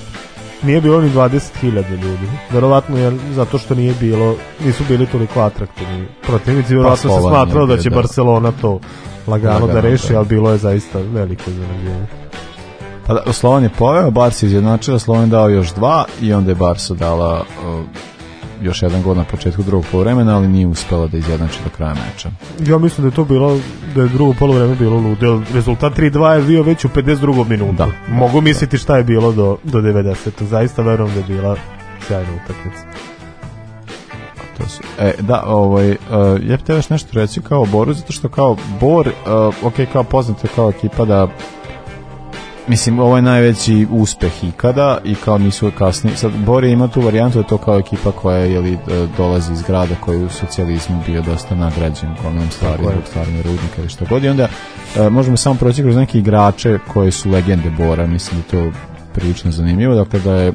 nije bilo ni 20.000 ljudi. Verovatno je zato što nije bilo, nisu bili toliko atraktivni protivnici, verovatno pa se smatralo da će da. Barcelona to lagano, da lagano da reši, da. ali bilo je zaista veliko iznenađenje. Pa da, Slovan je poveo, Barca izjednačila, Slovan dao još dva i onda je Barca dala uh, još jedan gol na početku drugog poluvremena, ali nije uspela da izjednači do kraja meča. Ja mislim da je to bilo da je drugo poluvreme bilo ludel. Rezultat 3-2 je bio već u 52. minutu. Da, Mogu misliti šta je bilo do do 90. Zaista verujem da je bila sjajna utakmica. To su, e, da, ovaj, uh, ja bih te još nešto reći kao Boru, zato što kao Bor, uh, ok, kao poznate kao ekipa da Mislim, ovo je najveći uspeh ikada i kao nisu kasni. Sad, Bori ima tu varijantu da to kao ekipa koja je, jeli, e, dolazi iz grada koji u socijalizmu bio dosta nagrađen konom stvari, zbog stvarne rudnika ili što god. I onda e, možemo samo proći kroz neke igrače koji su legende Bora. Mislim da to prilično zanimljivo. Dakle, da je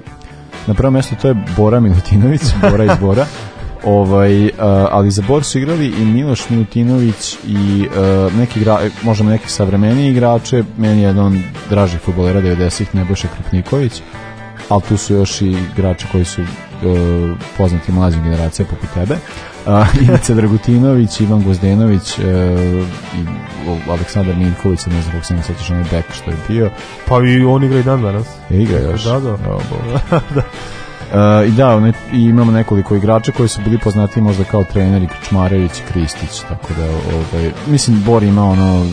na prvom mjestu to je Bora Milutinović, Bora iz Bora. Ovaj, uh, ali za Bor su igrali i Miloš Milutinović i uh, neki igra, možemo neki savremeniji igrače, meni je jedan od dražih futbolera 90-ih, Nebojša Krupniković, ali tu su još i igrači koji su uh, poznati mlađe generacije poput tebe. Uh, Ivica Dragutinović, Ivan Gozdenović uh, i Aleksandar Minković, ne znam kako se ne sjećaš onaj bek što je bio. Pa i on igra i dan danas. E, igra još. Da, da. O, da. Uh, I da, one, i imamo nekoliko igrača koji su bili poznati možda kao treneri Čmarević i Kristić, tako da ovaj, mislim Bor ima ono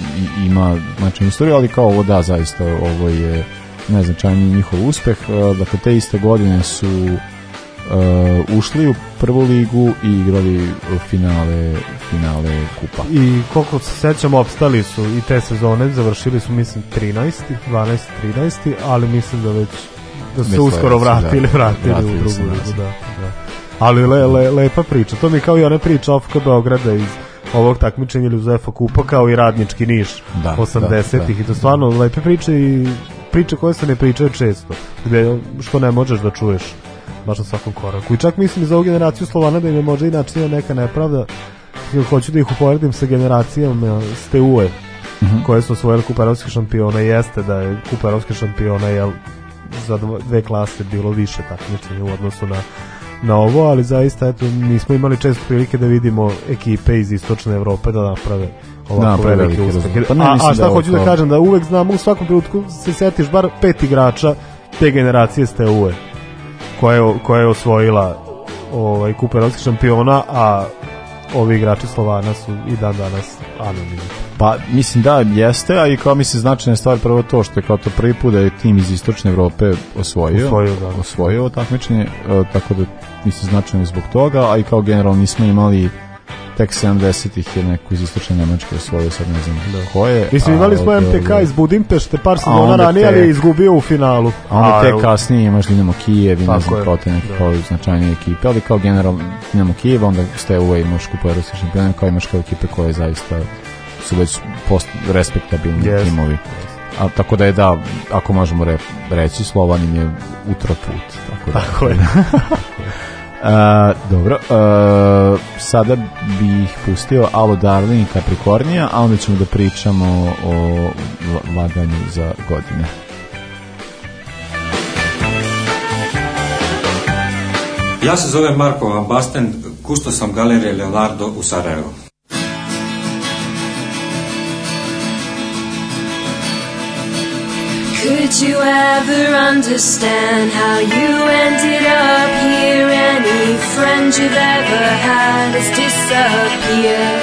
ima znači istoriju, ali kao ovo da zaista ovo je najznačajniji njihov uspeh. Uh, dakle te iste godine su uh, ušli u prvu ligu i igrali finale finale kupa. I koliko se sećam opstali su i te sezone, završili su mislim 13, 12, 13, ali mislim da već da su se uskoro da, vratili, da, vratili, vratili u drugu ligu, da. da, da. Ali le, le, lepa priča, to mi kao i ona priča Ofka Beograda iz ovog takmičenja Ljuzefa Kupa kao i radnički Niš da, 80-ih da, da, i to stvarno da. lepe priče i priče koje se ne pričaju često gde što ne možeš da čuješ baš na svakom koraku i čak mislim i za ovu generaciju Slovana da im je možda inače neka nepravda hoću da ih uporedim sa generacijom eh, Steue mm -hmm. koje su osvojili Kupa Evropskih šampiona jeste da je Kupa Evropskih šampiona jel, za dve klase bilo više takmičenja u odnosu na na ovo, ali zaista eto nismo imali često prilike da vidimo ekipe iz istočne Evrope da naprave ovako da, velike uspehe. Pa a, a da šta da hoću to... da kažem da uvek znamo u svakom trenutku se setiš bar pet igrača te generacije ste UE koja je, koja je osvojila ovaj kup evropskih šampiona, a ovi igrači Slovana su i dan danas anonimni. Pa mislim da jeste, a i kao mislim značajna stvar prvo to što je kao to prvi put da je tim iz istočne Evrope osvojio osvojio, da. osvojio takmičenje, e, tako da mislim značajno zbog toga, a i kao generalno nismo imali tek 70-ih je neko iz istočne Nemačke osvojio, sad ne znam da. ko je. Mislim, imali smo MTK da. iz Budimpešte par sezona ranije, ali je izgubio u finalu. A onda tek kasnije imaš Dinamo Kijev i ne znam kao te neke da. kao značajnije ekipe, ali kao generalno Dinamo Kijev, onda ste uvek imaš kupu evropskih šampiona, kao imaš kao ekipe koje zaista su već post respektabilni yes. timovi. A, tako da je da, ako možemo re, reći, Slovan im je utro put. Tako, da. tako je. Uh, dobro, uh, sada bih pustio Alo Darling i Capricornija, a onda ćemo da pričamo o laganju za godine. Ja se zovem Marko Basten, kusto sam galerije Leonardo u Sarajevu. Could you ever understand how you ended up here? Any friend you've ever had has disappeared.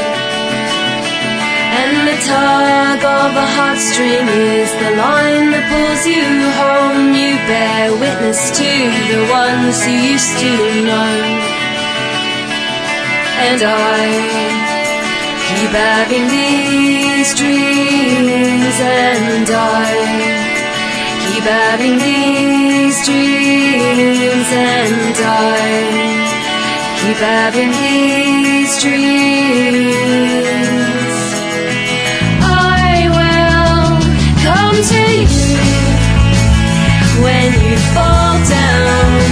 And the tug of a heartstring is the line that pulls you home. You bear witness to the ones you used to know. And I keep having these dreams, and I. Keep having these dreams and die. Keep having these dreams. I will come to you when you fall down.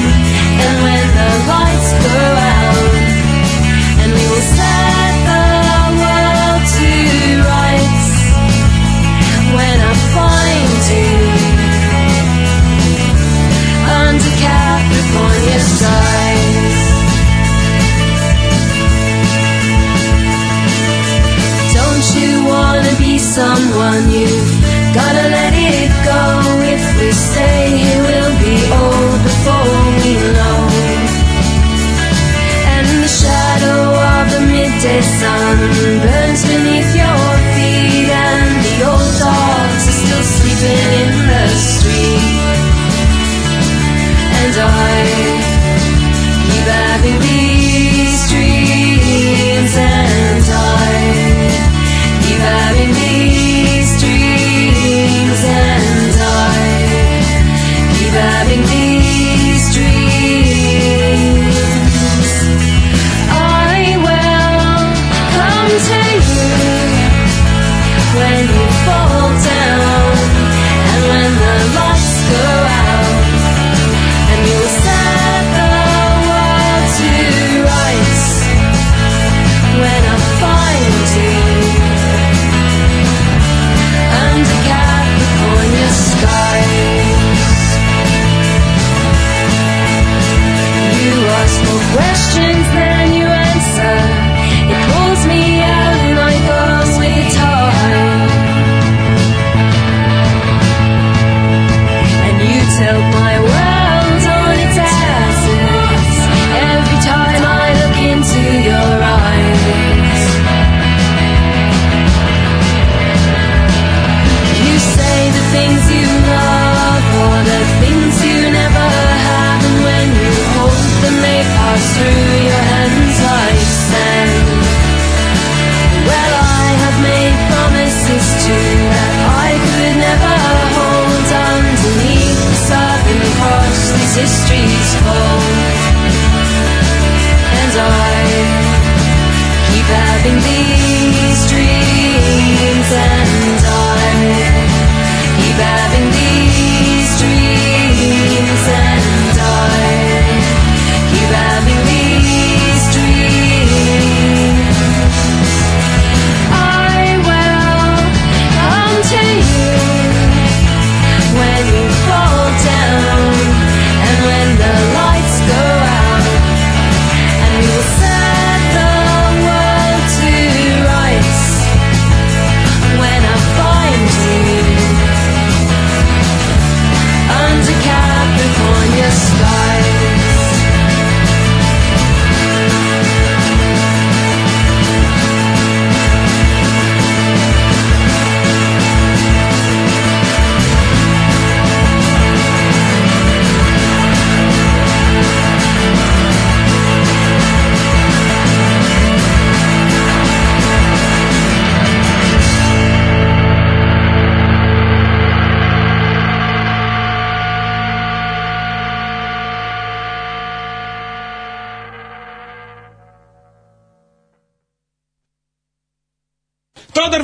one. You've gotta let it go. If we stay here, we'll be old before.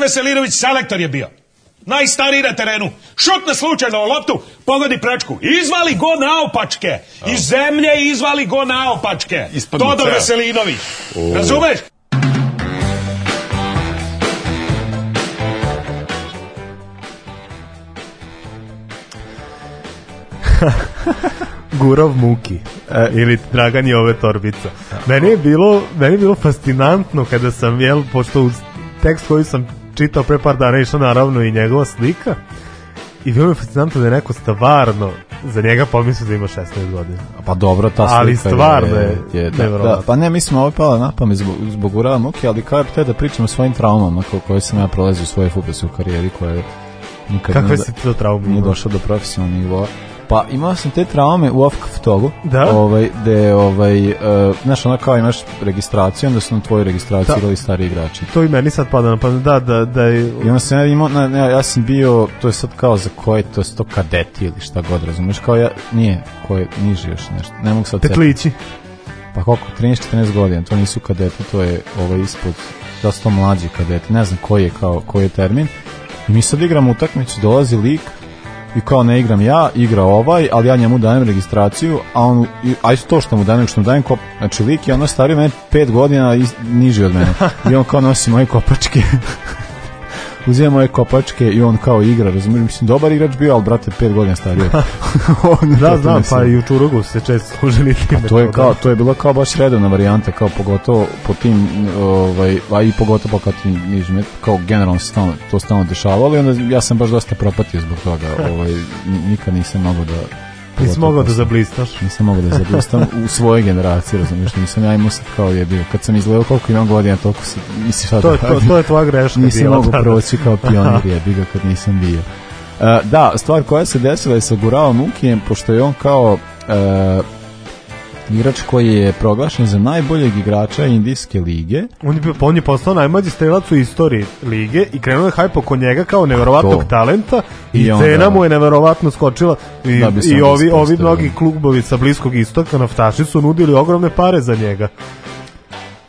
Veselinović selektor je bio. Najstariji na terenu. Šutne slučajno loptu, pogodi prečku. Izvali go naopačke. Iz zemlje izvali go naopačke. Ispadnu Todor ceo. Veselinović. O. Razumeš? Gurov Muki e, ili Dragan ove Torbica. Meni je bilo, meni je bilo fascinantno kada sam, jel, pošto uz tekst koji sam čitao pre par dana išla naravno i njegova slika i bilo je fascinantno da je neko stvarno za njega pomislio da ima 16 godina. Pa dobro, ta slika ali stvarno je, je, je da, da, pa ne, mi smo ovo pala na pamet zbog, zbog urava muke, ali kao je da pričamo o svojim traumama ko, koje sam ja prolazio u svojoj futbolskoj karijeri koja je nikad Kakve ne, si to traume? Nije došao do profesionalnog nivoa. Pa imao sam te traume u Ofkaf togu. Da? Ovaj, de, ovaj, uh, znaš, ono kao imaš registraciju, onda su na tvoju registraciju da. igrali stari igrači. To i meni sad pada na pamet, da, da, da. Je... I onda sam ja imao, na, ne, ja sam bio, to je sad kao za koje, to je to kadeti ili šta god, razumiješ, kao ja, nije, koje, niži još nešto, ne mogu sad... Petlići. Pa koliko, 13-14 godina, to nisu kadeti, to je ovaj ispod, da su to mlađi kadeti, ne znam koji je, kao, koji je termin. I mi sad igramo utakmicu, dolazi lik, i kao ne igram ja, igra ovaj, ali ja njemu dajem registraciju, a on aj to što mu dajem, što mu dajem ko, znači lik je ono stari mene 5 godina i niži od mene. I on kao nosi moje kopačke. uzima moje kopačke i on kao igra, razumiješ, mislim, dobar igrač bio, ali brate, pet godina stario. on da, znam, pa i u Čurugu se često služili time. A to je, kao, da. to je bila kao baš redovna varijanta, kao pogotovo po tim, ovaj, a i pogotovo kad ti, nižim, kao generalno stalno, to stalno dešavalo i onda ja sam baš dosta propatio zbog toga, ovaj, nikad nisam mogao da Nisi mogao da zablistaš. Nisam mogao da zablistam u svojoj generaciji, razumiješ, nisam ja imao sad kao je bio. Kad sam izgledao koliko imam godina, toliko se, mislim šta to, da to, to je tvoja greška Nisam bila, mogao proći kao pionir je bio kad nisam bio. Uh, da, stvar koja se desila je sa Guravom Mukijem, pošto je on kao uh, igrač koji je proglašen za najboljeg igrača indijske lige. On je, bio, on je postao najmlađi strelac u istoriji lige i krenuo je hajp oko njega kao neverovatnog talenta i, I cena mu je neverovatno skočila i, da i ovi, ovi mnogi klubovi sa Bliskog istoka naftaši su nudili ogromne pare za njega.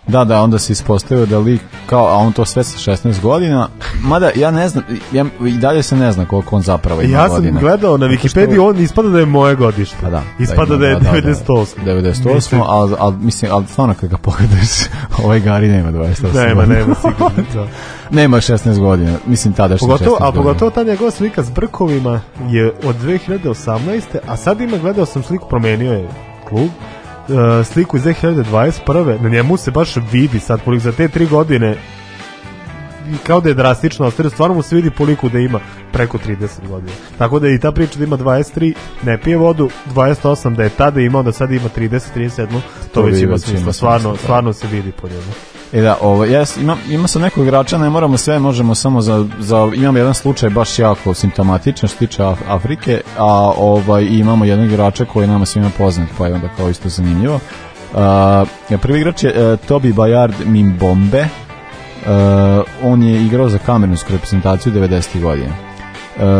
Da, da, onda se ispostavio da lik kao, a on to sve sa 16 godina, mada ja ne znam, ja, i dalje se ne zna koliko on zapravo ima ja godina. Ja sam gledao na Wikipediji, on ispada da je moje godište. Pa da. da ispada da, ima, da je 98. Da, da, 98, da. ali al, mislim, ali stvarno kad ga pogledaš, ovaj Gari nema 28 Nema, godina. nema, sigurno, da. nema 16 godina, mislim tada što pogotovo, 16 A pogotovo ta njegova slika s brkovima je od 2018. A sad ima, gledao sam sliku, promenio je klub, E, sliku iz 2021. Na njemu se baš vidi sad, polik za te tri godine i kao da je drastično ostario, stvarno mu se vidi po liku da ima preko 30 godina. Tako da i ta priča da ima 23, ne pije vodu, 28 da je tada imao, da sad ima 30, 37, to, to već ima smisla, stvarno, da. stvarno se vidi po njemu. E da, ovo, jes, ima, ima sam nekog igrača, ne moramo sve, možemo samo za, za, imam jedan slučaj baš jako simptomatičan što tiče Af Afrike, a ovaj, imamo jednog igrača koji je nama svima poznat, pa je onda kao isto zanimljivo. Uh, prvi igrač je uh, e, Tobi Bajard Mimbombe, Uh, on je igrao za kameronsku reprezentaciju 90. godine.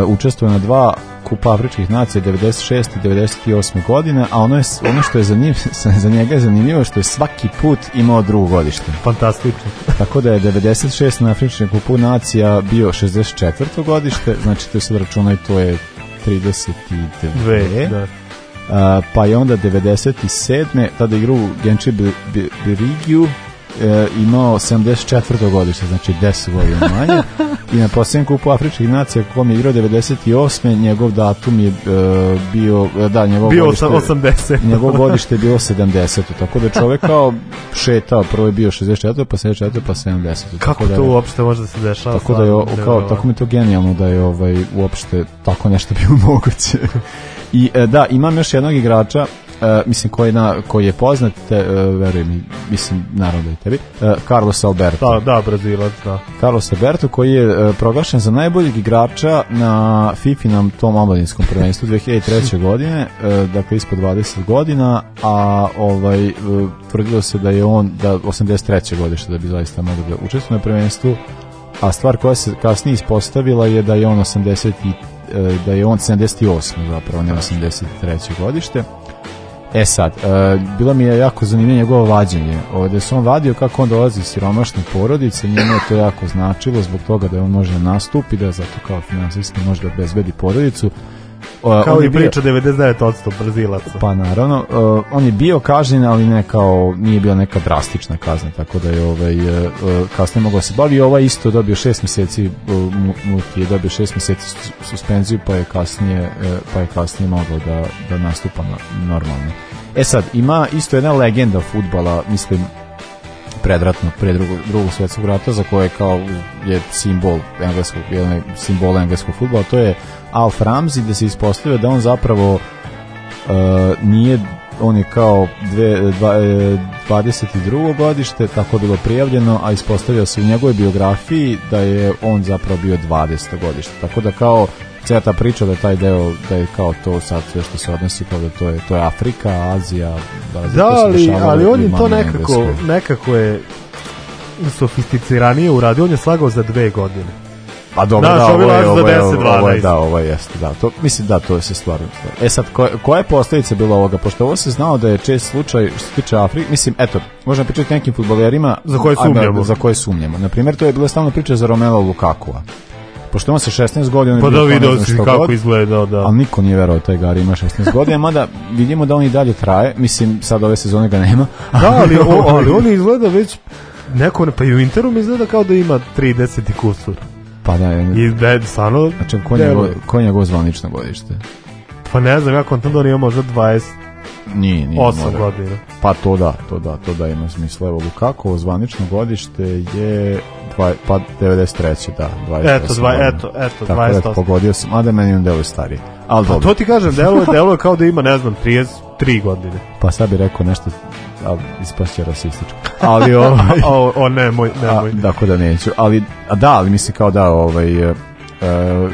učestvovao na dva Kupa Afričkih nacija 96. i 98. godine, a ono, je, ono što je za, njim, za njega je zanimljivo što je svaki put imao drugo godište. Fantastično. Tako da je 96. na Afričkom Kupu nacija bio 64. godište, znači to se računa i to je 32. Dve, da. A, uh, pa je onda 97. tada igra u Genči Berigiju, e, imao 74. godište, znači 10 godina manje. I na posljednjem kupu Afričkih nacija kom je igrao 98. njegov datum je e, bio e, da njegov bio godište 80. njegov godište je bilo 70. Tako da čovek kao šetao, prvo je bio 64. pa 74. pa 70. Kako da je, to uopšte može da se dešava? Tako da je kao tako mi to genijalno da je ovaj uopšte tako nešto bilo moguće. I e, da, imam još jednog igrača Uh, mislim koji na koji je poznat te, uh, e, verujem mislim naravno da je tebi uh, Carlos Alberto da da Brazilac da Carlos Alberto koji je proglašen za najboljeg igrača na FIFA fifinom tom omladinskom prvenstvu 2003. godine dakle ispod 20 godina a ovaj tvrdilo se da je on da 83. godište da bi zaista mogao da učestvuje na prvenstvu a stvar koja se kasnije ispostavila je da je on 80 da je on 78. zapravo ne 83. godište E sad, e, bilo mi je jako zanimljivo njegovo vađenje. Ovde se on vadio kako on dolazi iz siromašne porodice, njemu je to jako značilo zbog toga da on može da nastupi, da zato kao finansijski može da obezbedi porodicu Uh, kao i priča 99% Brazilaca. Pa naravno, uh, on je bio kažnjen, ali ne kao, nije bila neka drastična kazna, tako da je ovaj, uh, kasnije mogao da se bavi. Ovaj isto dobio šest meseci, e, Muti je dobio šest meseci suspenziju, pa je kasnije, pa je kasnije mogao da, da nastupa normalno. E sad, ima isto jedna legenda futbala, mislim, predratno, pre drugog, drugog svetskog rata, za koje kao je simbol engleskog, jedan simbol engleskog fudbala to je Alf Ramsey gde se ispostavio da on zapravo uh, nije on je kao dve, dva, 22. E, godište, tako je bilo prijavljeno, a ispostavio se u njegovoj biografiji da je on zapravo bio 20. godište. Tako da kao cijela ta priča da je taj deo, da je kao to sad sve što se odnosi, kao da to je, to je Afrika, Azija, da, da ali, ali on je to nekako, nekako je sofisticiranije uradio, on je slagao za dve godine A pa dobro, Naš, da, ovo je, ovo je, ovo je, da, ovo jeste, da. To, mislim, da, to se stvarno... E sad, koja ko je postavica bila ovoga? Pošto ovo se znao da je čest slučaj što se tiče Afrike, mislim, eto, možemo pričati nekim futbolerima za koje da, sumnjamo. za koje sumnjamo. Naprimjer, to je bila stalna priča za Romela Lukakua pošto on sa 16 godina pa da video si kako god, izgledao da ali niko nije verovao taj Gari ima 16 godina mada vidimo da on i dalje traje mislim sad ove sezone ga nema da ali, o, ali on izgleda već neko pa i u Interu mi izgleda kao da ima 30 i kusur Pa da, I da je stvarno... Znači, konja, go, konja go zvanično godište. Pa ne znam, ja kontam da on ima možda 20 Nije, nije. 8 mora. godina. Pa to da, to da, to da ima smisla. Evo, Lukakovo zvanično godište je dva, pa 93. da, 28. Eto, dva, eto, eto, Tako 28. Tako da pogodio sam, a da meni on deluje starije. Al pa dobro. to ti kažem, deluje, deluje kao da ima, ne znam, 33 godine. Pa sad bi rekao nešto al ispašće rasističko. Ali ovo... Ovaj- o, o, nemoj, nemoj. A, dakle, da neću. Ali, a da, ali mislim kao da, ovaj, e, e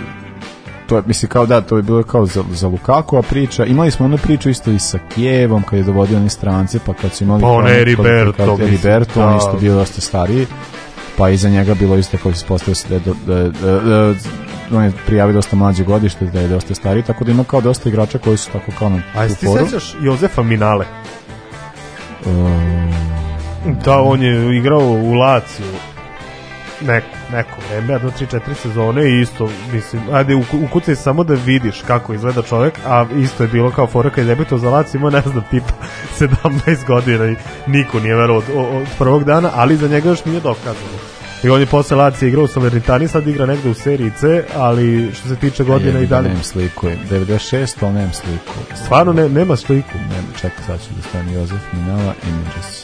to je, mislim, kao da, to je bilo kao za, za Lukaku, a priča, imali smo onu priču isto i sa Kijevom, kad je dovodio one strance, pa kad su imali... Pa onaj Riberto. Riberto, on da. isto bio dosta stariji, pa iza njega bilo isto koji se se da je, da, je, da, da, da, on je prijavio dosta mlađe godište, da je dosta stari tako da ima kao dosta igrača koji su tako kao na A jesi ti sećaš Jozefa Minale? Um, da, on je igrao u Laciju neko, neko vreme, jedno 3-4 sezone i isto, mislim, ajde, ukucaj samo da vidiš kako izgleda čovek, a isto je bilo kao fora kad je debito za Lac, imao, ne znam, tipa 17 godina i niko nije verao od, od prvog dana, ali za njega još nije dokazano. I on je posle Lacija igrao u Salernitani, sad igra negde u seriji C, ali što se tiče godina i dalje... Nemam sliku, 96, ali nemam sliku. Stvarno ne, nema sliku? Ne, čekaj, sad ću da stavim Jozef Minala Images.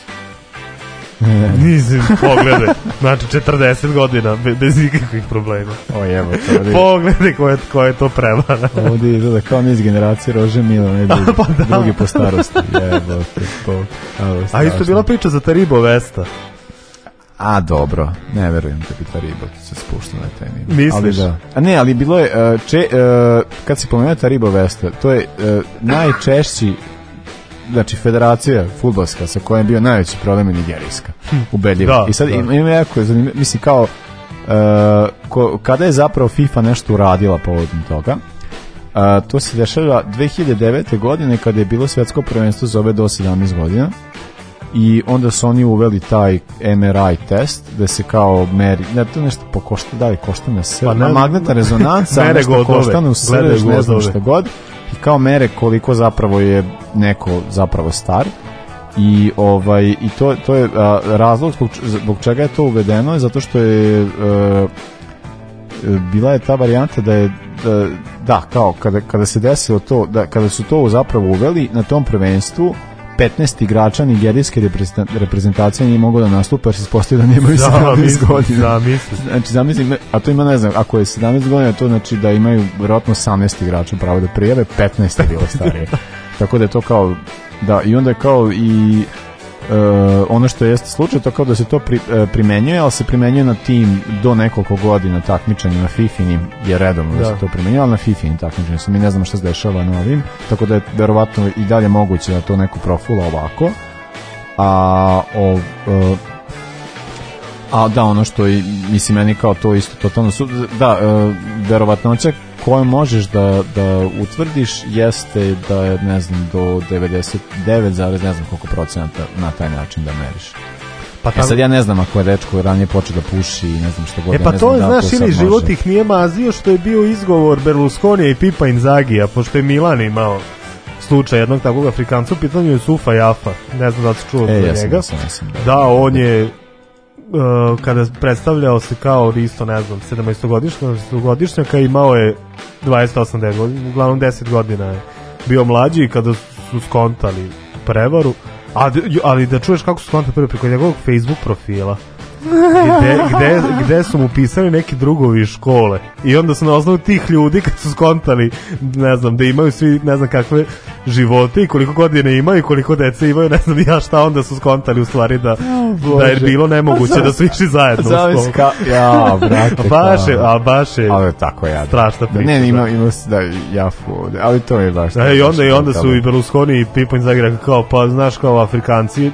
Nisi, pogledaj. Znači, 40 godina, bez ikakvih problema. O jebo, to ovdje... Pogledaj ko je, ko je to prevara. Ovdje izgleda kao mi iz generacije Rože Milo, ne drugi, pa da. drugi po starosti. Jebo, te, to, ovo, A isto bila priča za Taribo Vesta. A dobro, ne verujem da bi ta da se spuštala na taj nivo. Misliš? Ali da. A ne, ali bilo je, e, če, e, kad se pomenuo ta vesta, to je e, najčešći znači federacija fudbalska sa kojom je bio najveći problem je Nigerijska, hm. ubedljivo. Da, I sad da. ima, ima jako, mislim kao, Uh, ko, kada je zapravo FIFA nešto uradila povodom toga uh, to se dešava 2009. godine kada je bilo svetsko prvenstvo za ove do 17 godina i onda su oni uveli taj MRI test da se kao meri, ne to nešto po košta da li košta na sve, pa ne, magnetna rezonanca, mere nešto koštanu srž, ne znam što god i kao mere koliko zapravo je neko zapravo star i ovaj i to, to je a, razlog zbog, zbog čega je to uvedeno je zato što je a, e, e, bila je ta varijanta da je da, da kao kada, kada se desilo to da kada su to zapravo uveli na tom prvenstvu 15 igrača nigerijske reprezentacije nije mogao da nastupa jer se ispostavio da nemaju 17 da, godina. Zamisli. Znači, zamislim, a to ima, ne znam, ako je 17 godina, to znači da imaju vjerojatno 18 igrača pravo da prijave, 15 je bilo starije. Tako da je to kao, da, i onda je kao i Eh, ono što jeste slučaj to kao da se to pri, eh, primenjuje, ali se primenjuje na tim do nekoliko godina takmičenjima Fifinim je redovno da, da se to primenjuje, ali na Fifinim takmičenjima i ne znam šta se dešava na ovim, tako da je verovatno i dalje moguće da to neko profula ovako a o, eh, A da, ono što i, mislim, meni kao to isto totalno su, da, e, verovatnoća koju možeš da, da utvrdiš jeste da je, ne znam, do 99, ne znam koliko procenata na taj način da meriš. Pa tam... E sad ja ne znam ako je dečko ranije počeo da puši i ne znam što god. E pa ja to znam, da znaš ili život može. ih nije mazio što je bio izgovor Berlusconija i Pipa Inzagija, pošto je Milan imao slučaj jednog takvog Afrikanca, u pitanju je Sufa Jafa, ne znam da li si čuo e, za njega. Sam, sam, da, da, on je E, kada predstavljao se kao isto, ne znam, 17-godišnjaka, imao je 28 godina, uglavnom 10 godina je bio mlađi i kada su skontali prevaru, a, ali da čuješ kako su skontali prvi preko njegovog Facebook profila, gde, gde, gde su mu pisali neki drugovi škole i onda su na osnovu tih ljudi kad su skontali, ne znam, da imaju svi ne znam kakve živote i koliko godine imaju i koliko dece imaju, ne znam ja šta, onda su skontali u stvari da, oh, da je bilo nemoguće pa da su išli zajedno Zavis u školu. ja, brate. baš pa- je, a baš je ali tako ja. strašna priča. ne, ne, ima, ima da, da jafu ovde, ali to je baš. Da, i onda, i onda da su da. i Berlusconi i Pipo Inzaghi kao, pa znaš kao Afrikanci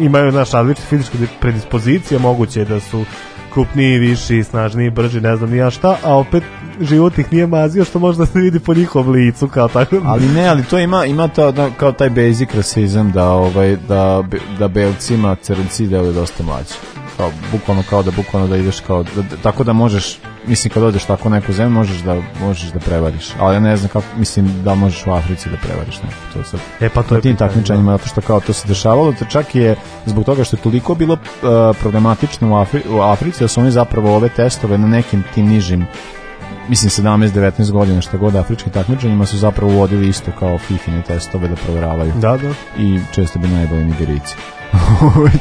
imaju naš različite fizičke predispozicije, moguće je da su krupniji, viši, snažniji, brži, ne znam ni ja šta, a opet život ih nije mazio što možda se vidi po njihovom licu kao tako. Ali ne, ali to ima ima to da, kao taj basic rasizam da ovaj da da belcima crnci deluju dosta mlađi kao bukvalno kao da bukvalno da ideš kao da, da, tako da možeš mislim kad odeš tako u neku zemlju možeš da možeš da prevariš ali ja ne znam kako mislim da možeš u Africi da prevariš neko to sad e pa to je tim takmičenjima da. zato što kao to se dešavalo to da čak je zbog toga što je toliko bilo uh, problematično u, Afri, u Africi da su oni zapravo ove testove na nekim tim nižim mislim 17-19 godina što god afrički takmičenjima su zapravo uvodili isto kao fifine testove da proveravaju. Da, da. I često bi najbolji Nigerici.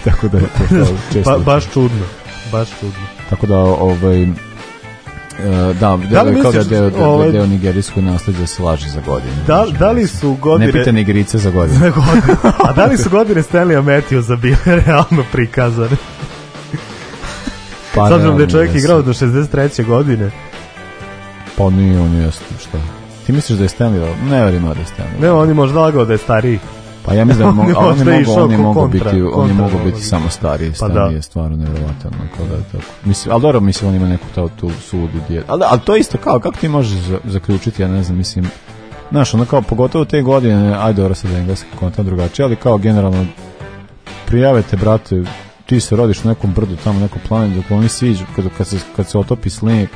Tako da je to pa, često. ba, baš čudno. Baš čudno. Tako da ovaj e, da, da, da, li kao da deo, deo, ovaj, deo nigerijskog nasljeđa se laže za godine. Da, znači, da li su godine... Ne pita nigerice za godine. Za godine. A da li su godine Stanleya Matthewsa bile realno prikazane? Pa, S obzirom da je čovjek igrao do 63. godine. Pa nije, on jeste, šta? Ti misliš da je Stanley? Ne verujem da je Stanley. Ne, on je možda lagao da je stariji. Pa ja mislim da on, on, on je mogao, on je mogao biti, kontra, on je mogao biti samo stariji, pa da. je stvarno nevjerovatan, da je tako. Mislim, al dobro, mislim on ima neku ta tu sudu djedu. Al, da, al to isto kao kako ti možeš zaključiti, ja ne znam, mislim Znaš, ono kao, pogotovo te godine, ajde, dobro sad da engleski kontent drugačije, ali kao generalno, prijavite, brate, ti se rodiš na nekom brdu, tamo na nekom planetu, dok oni siđu, kad, kad, se, kad se otopi snijeg,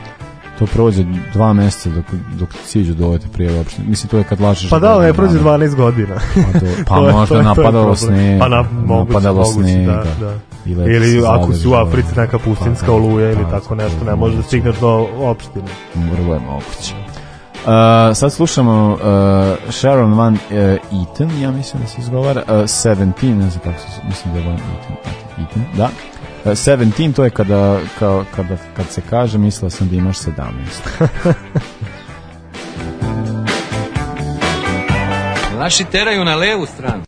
to prođe dva meseca dok, dok siđu do ove prijeve opštine. Mislim, to je kad lažeš... Pa da, ne prođe 12 godina. Pa, to, pa možda je, to napadalo sne, pa na, moguće, napadalo moguće, da, sne, da, da. Ili, ili ako si u Africi neka pa pustinska pa, oluja ili pa tako nešto, ne može da stigneš do opštine. Vrlo je moguće. Uh, sad slušamo uh, Sharon Van uh, Eaton, ja mislim da se izgovara, uh, 17, ne znam kako se, mislim da je Van Eaton, Eaton da. 17, to je kada, kao, kada, kad se kaže, mislila sam da imaš 17. Naši teraju na levu stranu.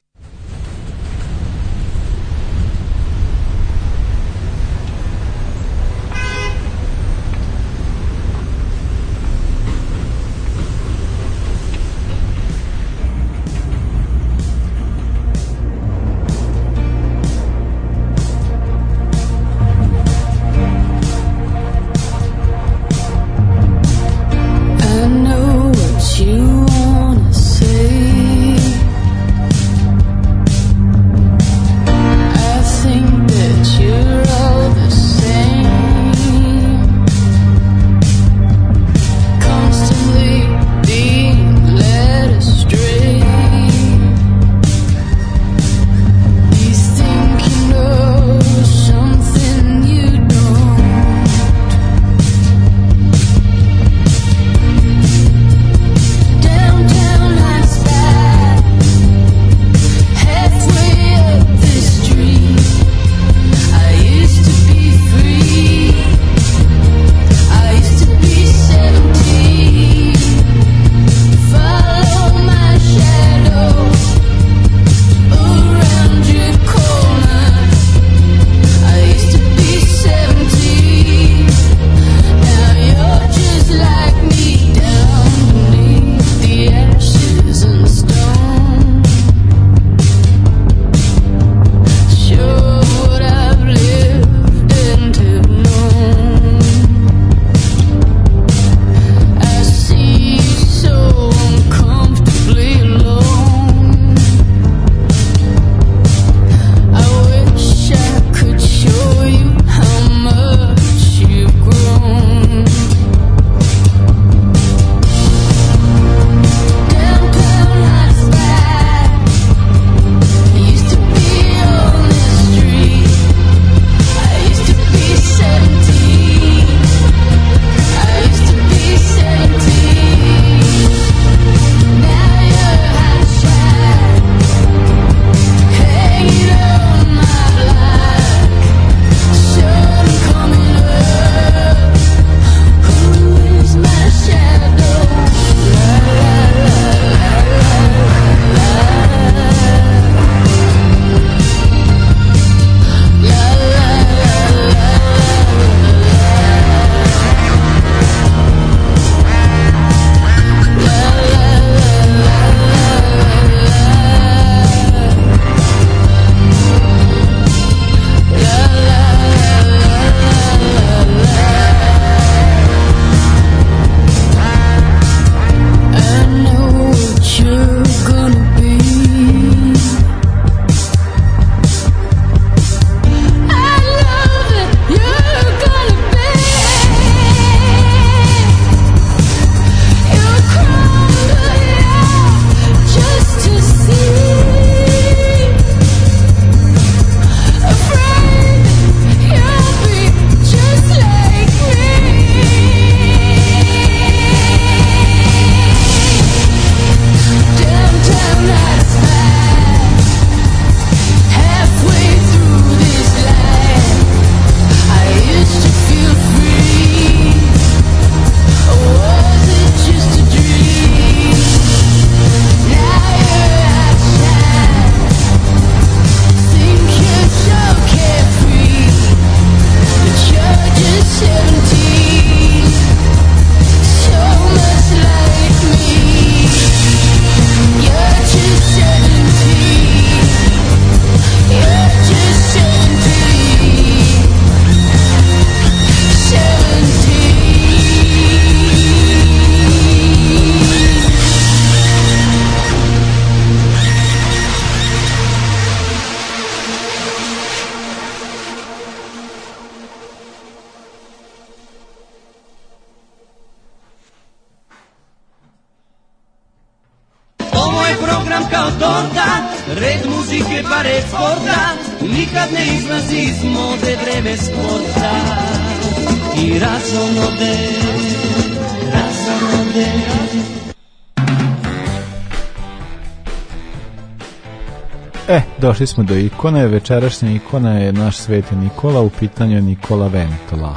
došli smo do ikone, večerašnja ikona je naš sveti Nikola, u pitanju Nikola Ventola.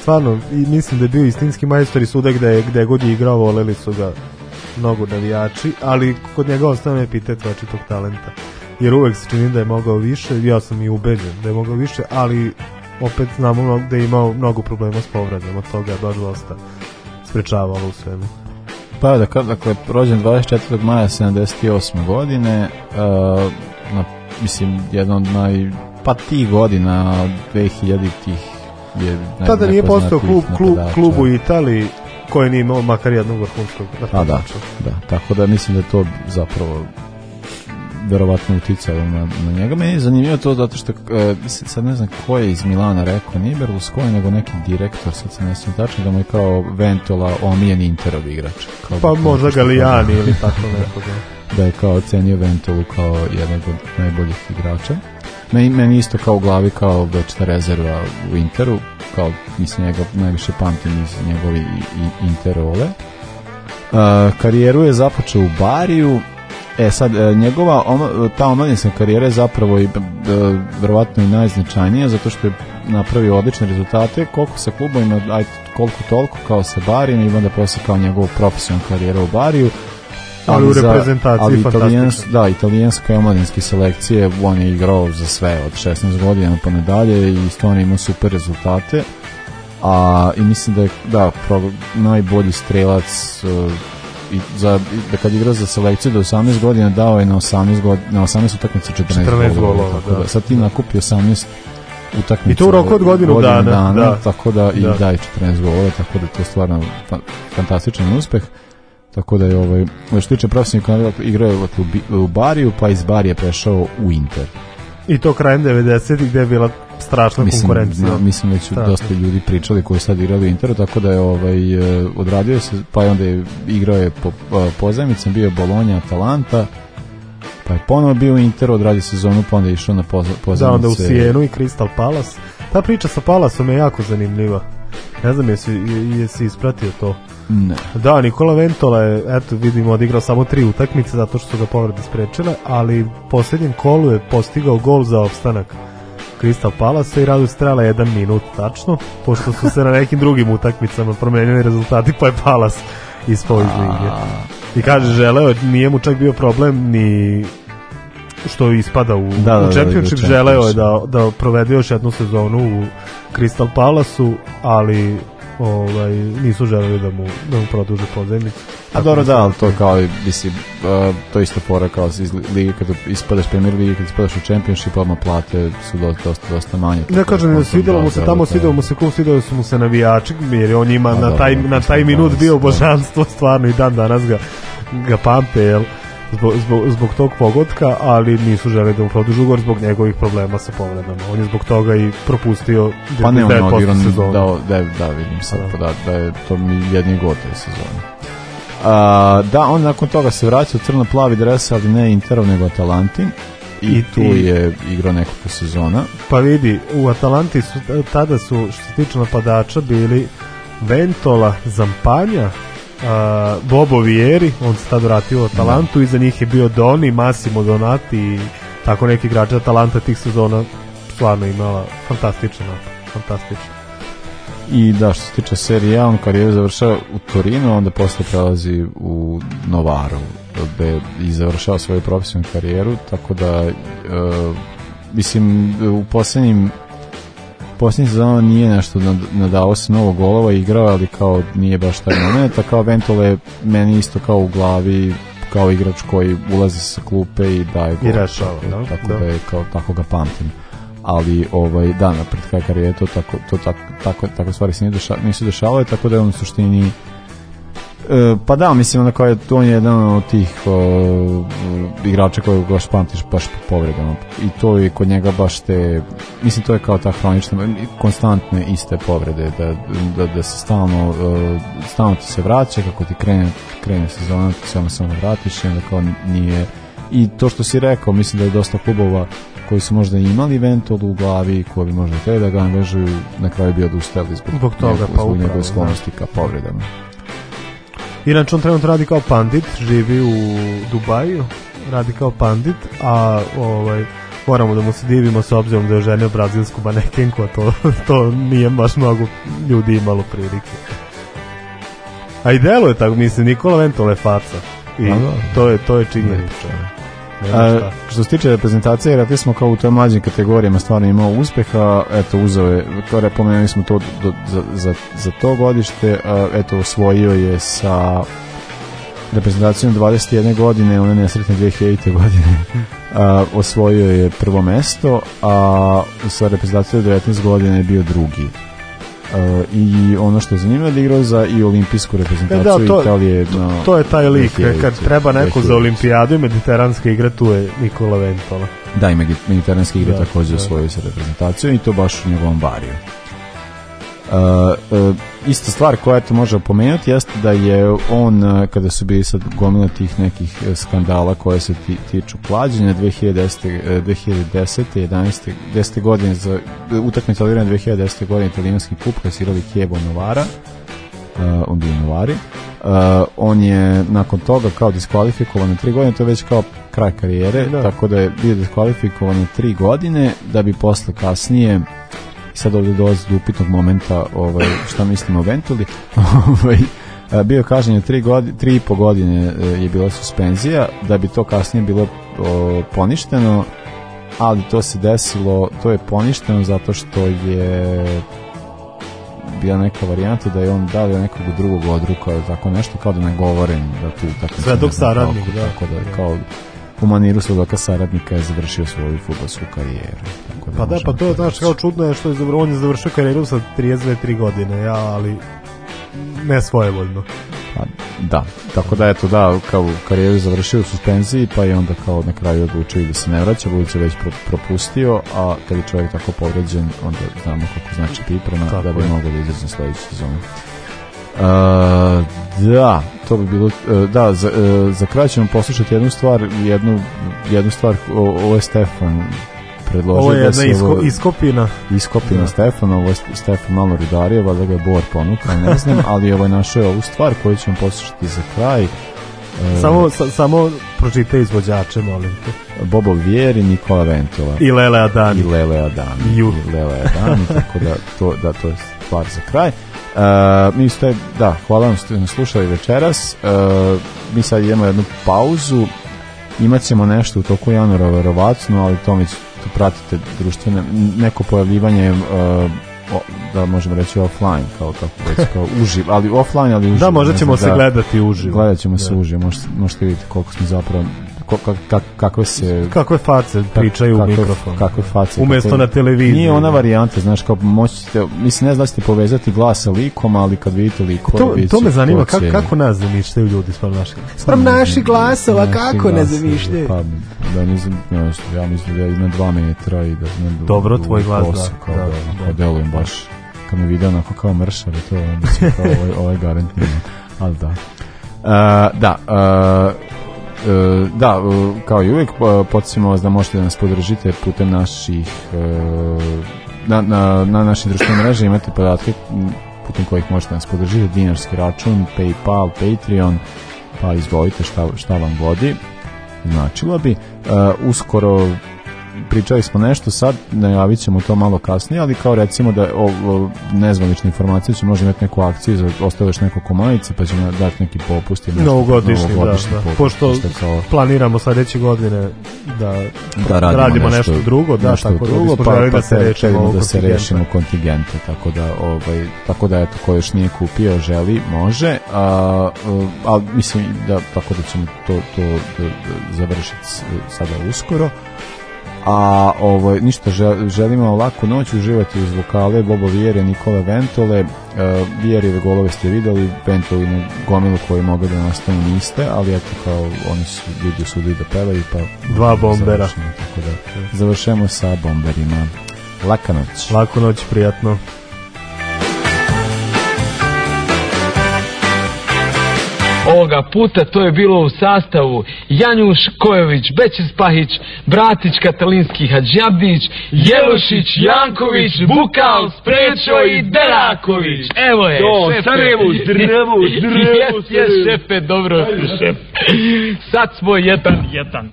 Stvarno, i mislim da je bio istinski majstor i da je gde god je igrao, voleli su ga mnogo navijači, ali kod njega ostane epitet očitog talenta. Jer uvek se čini da je mogao više, ja sam i ubeđen da je mogao više, ali opet znamo da je imao mnogo problema s povredom, od toga je baš dosta sprečavalo u svemu. Pa da kad, dakle, rođen 24. maja 78. godine, uh, na, mislim, jedna od naj... Pa ti godina, 2000 tih je... Naj, Tada nije postao klub, klub, klub u Italiji koji nije imao makar jednog vrhunskog A pa da, da, tako da mislim da je to zapravo verovatno uticalo na, na njega. Meni je zanimljivo to zato što, e, sad ne znam ko je iz Milana rekao, nije Berlusconi, nego neki direktor, sad se ne sam tačno, da mu je kao Ventola omijen Interov igrač. Kao pa da možda Galijani da- ili tako neko. Da da je kao ocenio Ventolu kao jednog od najboljih igrača. Meni, meni isto kao u glavi kao večita rezerva u Interu, kao mislim njega najviše pamtim iz njegovi i, i Interole. Uh, karijeru je započeo u Bariju, E sad, e, njegova ono, ta omladinska karijera je zapravo i e, verovatno i najznačajnija zato što je napravio odlične rezultate koliko sa klubovima, aj koliko toliko kao sa Barijem i onda posle kao njegovu profesionalnu karijeru u Bariju ali, ali u reprezentaciji ali italijansk, da, italijanske omladinske selekcije on je igrao za sve od 16 godina pa nadalje i stvarno ima super rezultate a i mislim da je da, pro, najbolji strelac uh, i za, da kad igra za selekciju do 18 godina dao je na 18, god, na 18 utakmica 14, 14 golova, tako da. da. sad ti nakupi 18 utakmica. I to u roku od godinu, godinu dana, dana da. tako da i da. daj 14 golova, tako da to je stvarno fantastičan uspeh. Tako da je ovaj što tiče profesionalnih kanala igrao je u Bariju, pa iz Barije prešao u Inter. I to krajem 90-ih gde je bila strašna mislim, konkurencija. Na, da, mislim već da Strašno. dosta ljudi pričali koji sad igrali u Interu, tako da je ovaj e, odradio se, pa je onda je igrao je po e, pozajmicama, bio je Bolonja, Atalanta, pa je ponovo bio u Interu, odradio sezonu, pa onda je išao na pozajmice. Da, onda u Sijenu i Crystal Palace. Ta priča sa Palaceom je jako zanimljiva Ne znam jesi, jesi ispratio to. Ne. Da, Nikola Ventola je, eto, vidimo, odigrao samo tri utakmice zato što su ga povrede sprečile, ali u posljednjem kolu je postigao gol za opstanak Crystal Palace i Radu Strela jedan minut tačno, pošto su se na nekim drugim utakmicama promenili rezultati pa je Palace ispao iz lige. I kaže, želeo, nije mu čak bio problem ni što ispada u, da, u da, da, Championship, da, da, želeo je da, da provede još jednu sezonu u Crystal Palaceu, ali ovaj, nisu želeli da mu, da mu produže pozajmicu. A dobro da, ali to kao, mislim, uh, to isto fora kao iz lige, kada ispadaš premier lige, kada ispadaš u Championship, odmah plate su dosta, dosta, dosta manje. Ne da, kažem, da svidelo mu se tamo, svidelo mu se klub, svidelo su mu se navijači, jer je on njima na, taj, na taj minut bio božanstvo, stvarno i dan danas ga, ga pamte, jel? zbog, zbog, zbog tog pogotka, ali nisu želeli da mu produžu ugovor zbog njegovih problema sa povredama. On je zbog toga i propustio da pa ne on odiran, da, da, da vidim sad da. da, da je to mi jedni god je sezoni. A, da, on nakon toga se vraća u crno-plavi dres, ali ne Interov, nego Atalanti. I, I tu je igrao nekoliko sezona. Pa vidi, u Atalanti su, tada su, što se tiče napadača, bili Ventola, Zampanja, uh, Bobo Vieri, on se tad vratio u Atalantu, da. iza njih je bio Doni, Massimo Donati i tako neki igrači Atalanta tih sezona stvarno imala fantastično fantastično I da, što se tiče serije A, on karijeru završava u Torinu, onda posle prelazi u Novaru, gde i završava svoju profesionalnu karijeru, tako da, e, mislim, u poslednjim posljednjih sezona nije nešto nadao se novo golova igrao, ali kao nije baš taj moment, a kao je meni isto kao u glavi kao igrač koji ulazi sa klupe i daje gol. I rašava, tako, da, tako da. da je kao tako ga pamtim. Ali ovaj da napred kraj karijere to tako to tako tako, tako stvari se nisu dešavale, tako da je on u suštini E, pa da, mislim, onako je, on je jedan od tih o, igrača koji baš pamtiš baš po povredama. I to je kod njega baš te, mislim, to je kao ta hronična, konstantne iste povrede, da, da, da se stalno, e, stalno ti se vraća, kako ti krene, krene sezona, ti samo samo vratiš, i onda kao nije... I to što si rekao, mislim da je dosta klubova koji su možda imali Ventol u glavi, koji bi možda trebali da ga angažuju, na kraju bi odustali zbog, zbog toga, njegu, pa zbog njegove da. sklonosti ka povredama. Inače, on trenutno radi kao pandit, živi u Dubaju, radi kao pandit, a ovaj, moramo da mu se divimo s obzirom da je ženio brazilsku manekinku, a to, to nije baš mnogo ljudi imalo prilike. A i delo je tako, mislim, Nikola Ventole faca. I da, da. to je, to je činjenica. Da, A, što se tiče reprezentacije, rekli smo kao u toj mlađim kategorijama stvarno imao uspeha, eto uzeo je, kao pomenuli smo to do, za, za, za, to godište, a, eto osvojio je sa reprezentacijom 21 godine, one nesretne 2000. godine, a, osvojio je prvo mesto, a sa reprezentacijom 19 godine je bio drugi. Uh, i ono što je zanimljivo da igrao za i olimpijsku reprezentaciju e, da, to, Italije to, to je taj lik je, kad treba neko za olimpijadu i mediteranske igre tu je Nikola Ventola da i mediteranske igre da, takođe da. osvojio sa reprezentacijom i to baš u njegovom bariju Uh, uh, ista stvar koja to može pomenuti jeste da je on uh, kada su bili sad gomila tih nekih uh, skandala koje se ti, tiču plađenja 2010. 2010. 11. 10. godine za utakmicu Alirana 2010. godine italijanski kup kada su Novara uh, on bio Novari uh, on je nakon toga kao diskvalifikovan na 3 godine to je već kao kraj karijere da. tako da je bio diskvalifikovan na 3 godine da bi posle kasnije sad ovdje dolazi do upitnog momenta ovaj, šta mislimo o Ventuli ovaj, bio je kažnjen 3 godi, tri i po godine e, je bila suspenzija da bi to kasnije bilo o, poništeno ali to se desilo to je poništeno zato što je bila neka varijanta da je on dao nekog drugog odruka tako nešto kao da ne govorim da tu tako sve dok saradnik da tako da kao po maniru Slobaka saradnika je završio svoju futbolsku karijeru. Tako da pa da, pa to je, znaš, kao čudno je što je završio, on je završio karijeru sa 32-3 godine, ja, ali ne svojevoljno. Pa, da, tako da eto da, kao karijeru završio u suspenziji, pa je onda kao na kraju odlučio da se ne vraća, budući već propustio, a kad je čovjek tako povređen, onda znamo kako znači priprema da bi mogao da izađe na sledeću sezonu. Uh, da, to bi bilo uh, da za, uh, za kraj ćemo poslušati jednu stvar jednu, jednu stvar ovo je Stefan predložio ovo je da jedna da isko, iskopina iskopina da. Stefana, ovo je Stefan malo ridario valjda ga je Bor ponukao, ne znam ali ovo ovaj je našao ovu stvar koju ćemo poslušati za kraj samo, sa, samo pročitaj izvođače, molim te. Bobo Vjeri, Nikola Ventola. I Lele Adani. I Lele Adani. Ju. I Lele Adani, tako da to, da, to je stvar za kraj. Uh, mi ste, da, hvala vam što nas slušali večeras. Uh, mi sad idemo jednu pauzu. Imat ćemo nešto u toku januara verovatno, ali to mi to pratite društvene neko pojavljivanje uh, o, da možemo reći offline kao kako već kao uživo, ali offline ali uživo. Da, možda ćemo znači, se da, gledati uživo. Gledat ćemo da. se uživo, možete, možete vidjeti koliko smo zapravo kako, kako, kako se... Kakve face pričaju u mikrofon. Kakve face. Umesto kako, na televiziji. Nije ona varijanta, znaš, kao možete mislim, ne znaš da ti povezati glas sa likom, ali kad vidite liko To, to me zanima, kako, kako nas zamišljaju ljudi spram naših Spram mm, naših glasova, naši kako nas zamišljaju? Pa, da nizam, ja, ja mislim, ja da imam 2 metra i da... Ne, Dobro, tvoj glas, kosa, da. Kao, da, da, da, delujem baš kad me vidio onako kao mršav, to je onda kao ovaj, ovaj garantnije, ali da. Uh, da, uh, E, da, e, kao i uvek, podsjetimo vas da možete da nas podržite putem naših e, na, na, na našim društvenim mreža imate podatke putem kojih možete da nas podržiti, dinarski račun, Paypal, Patreon, pa izvolite šta, šta vam vodi, značilo bi. uskoro pričali smo nešto sad, najavit ćemo to malo kasnije, ali kao recimo da ovo nezvanične informacije će možda imati neku akciju za ostaviš neko komanice pa ćemo dati neki popust ili novogodišnji, da, da. Popust, pošto kao... planiramo sledeće godine da, da radimo, radimo nešto, nešto, drugo, da, nešto tako da drugo, pa, da pa da se rešimo da se rešimo kontingente, tako da ovaj tako da eto ko još nije kupio, želi, može, a, a mislim da tako da ćemo to to da, da završiti sada uskoro a ovo, ništa, želimo laku noć uživati uz vokale Bobo Vijere, Nikola Ventole uh, e, Vijereve golove ste videli Ventolinu gomilu koji mogu da nastanu niste, ali eto kao oni su ljudi usudili da pevaju pa dva bombera završimo, tako da, završemo sa bomberima Laka noć. Laku noć, prijatno. Ovoga puta to je bilo u sastavu Janjuš Kojović, Bećispahić, Bratić Katalinski Hadžabdić, Jelušić, Janković, Bukal, Sprečo i Deraković. Evo je, to, šefe. Sarajevo, drevo, drevo, jes, jes, šefe, dobro. Ajde, šef. Sad smo jedan, jedan.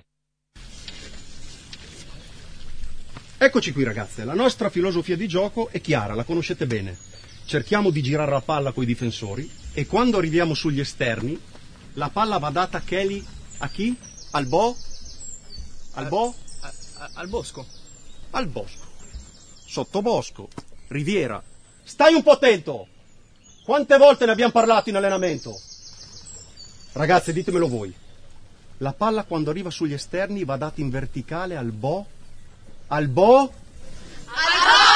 Eccoci qui ragazze, la nostra filosofia di gioco è chiara, la conoscete bene. Cerchiamo di girare la palla coi difensori, e quando arriviamo sugli esterni la palla va data a Kelly a chi? Al Bo? Al Bo? A, a, al bosco. Al bosco. Sottobosco. Riviera. Stai un po' attento! Quante volte ne abbiamo parlato in allenamento? Ragazzi, ditemelo voi. La palla quando arriva sugli esterni va data in verticale al Bo? Al Bo? Al Bo!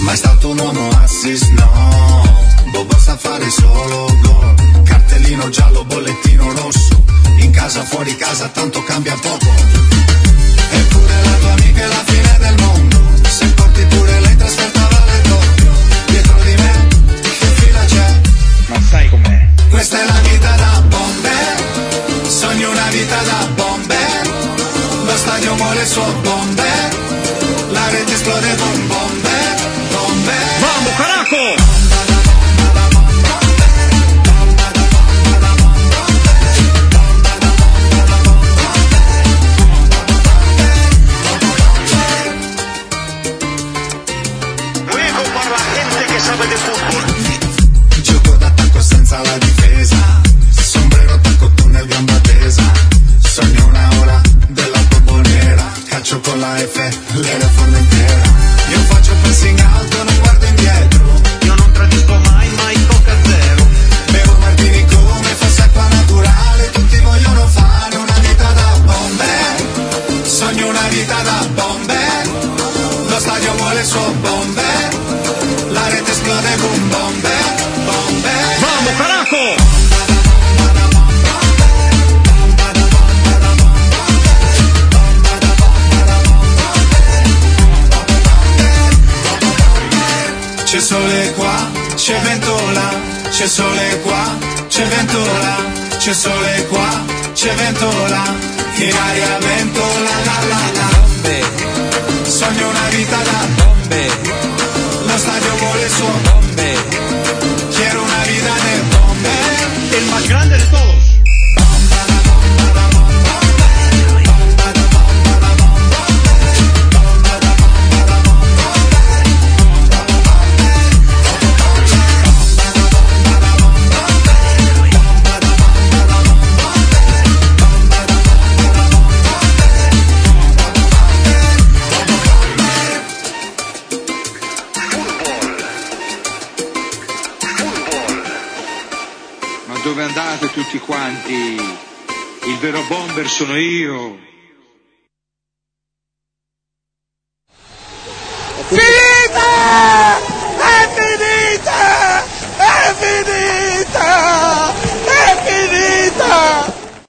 Ma è stato un uomo assist, no Bobo basta fare solo gol Cartellino giallo, bollettino rosso In casa, fuori casa, tanto cambia poco Eppure la tua amica è la fine del mondo Se porti pure lei trasferta a Valle Dietro di me, che fila c'è? Ma sai com'è? Questa è la vita da bomber Sogno una vita da bomber Lo stadio muore il suo La rete esplode con bomber Vamos, caraco! sono io,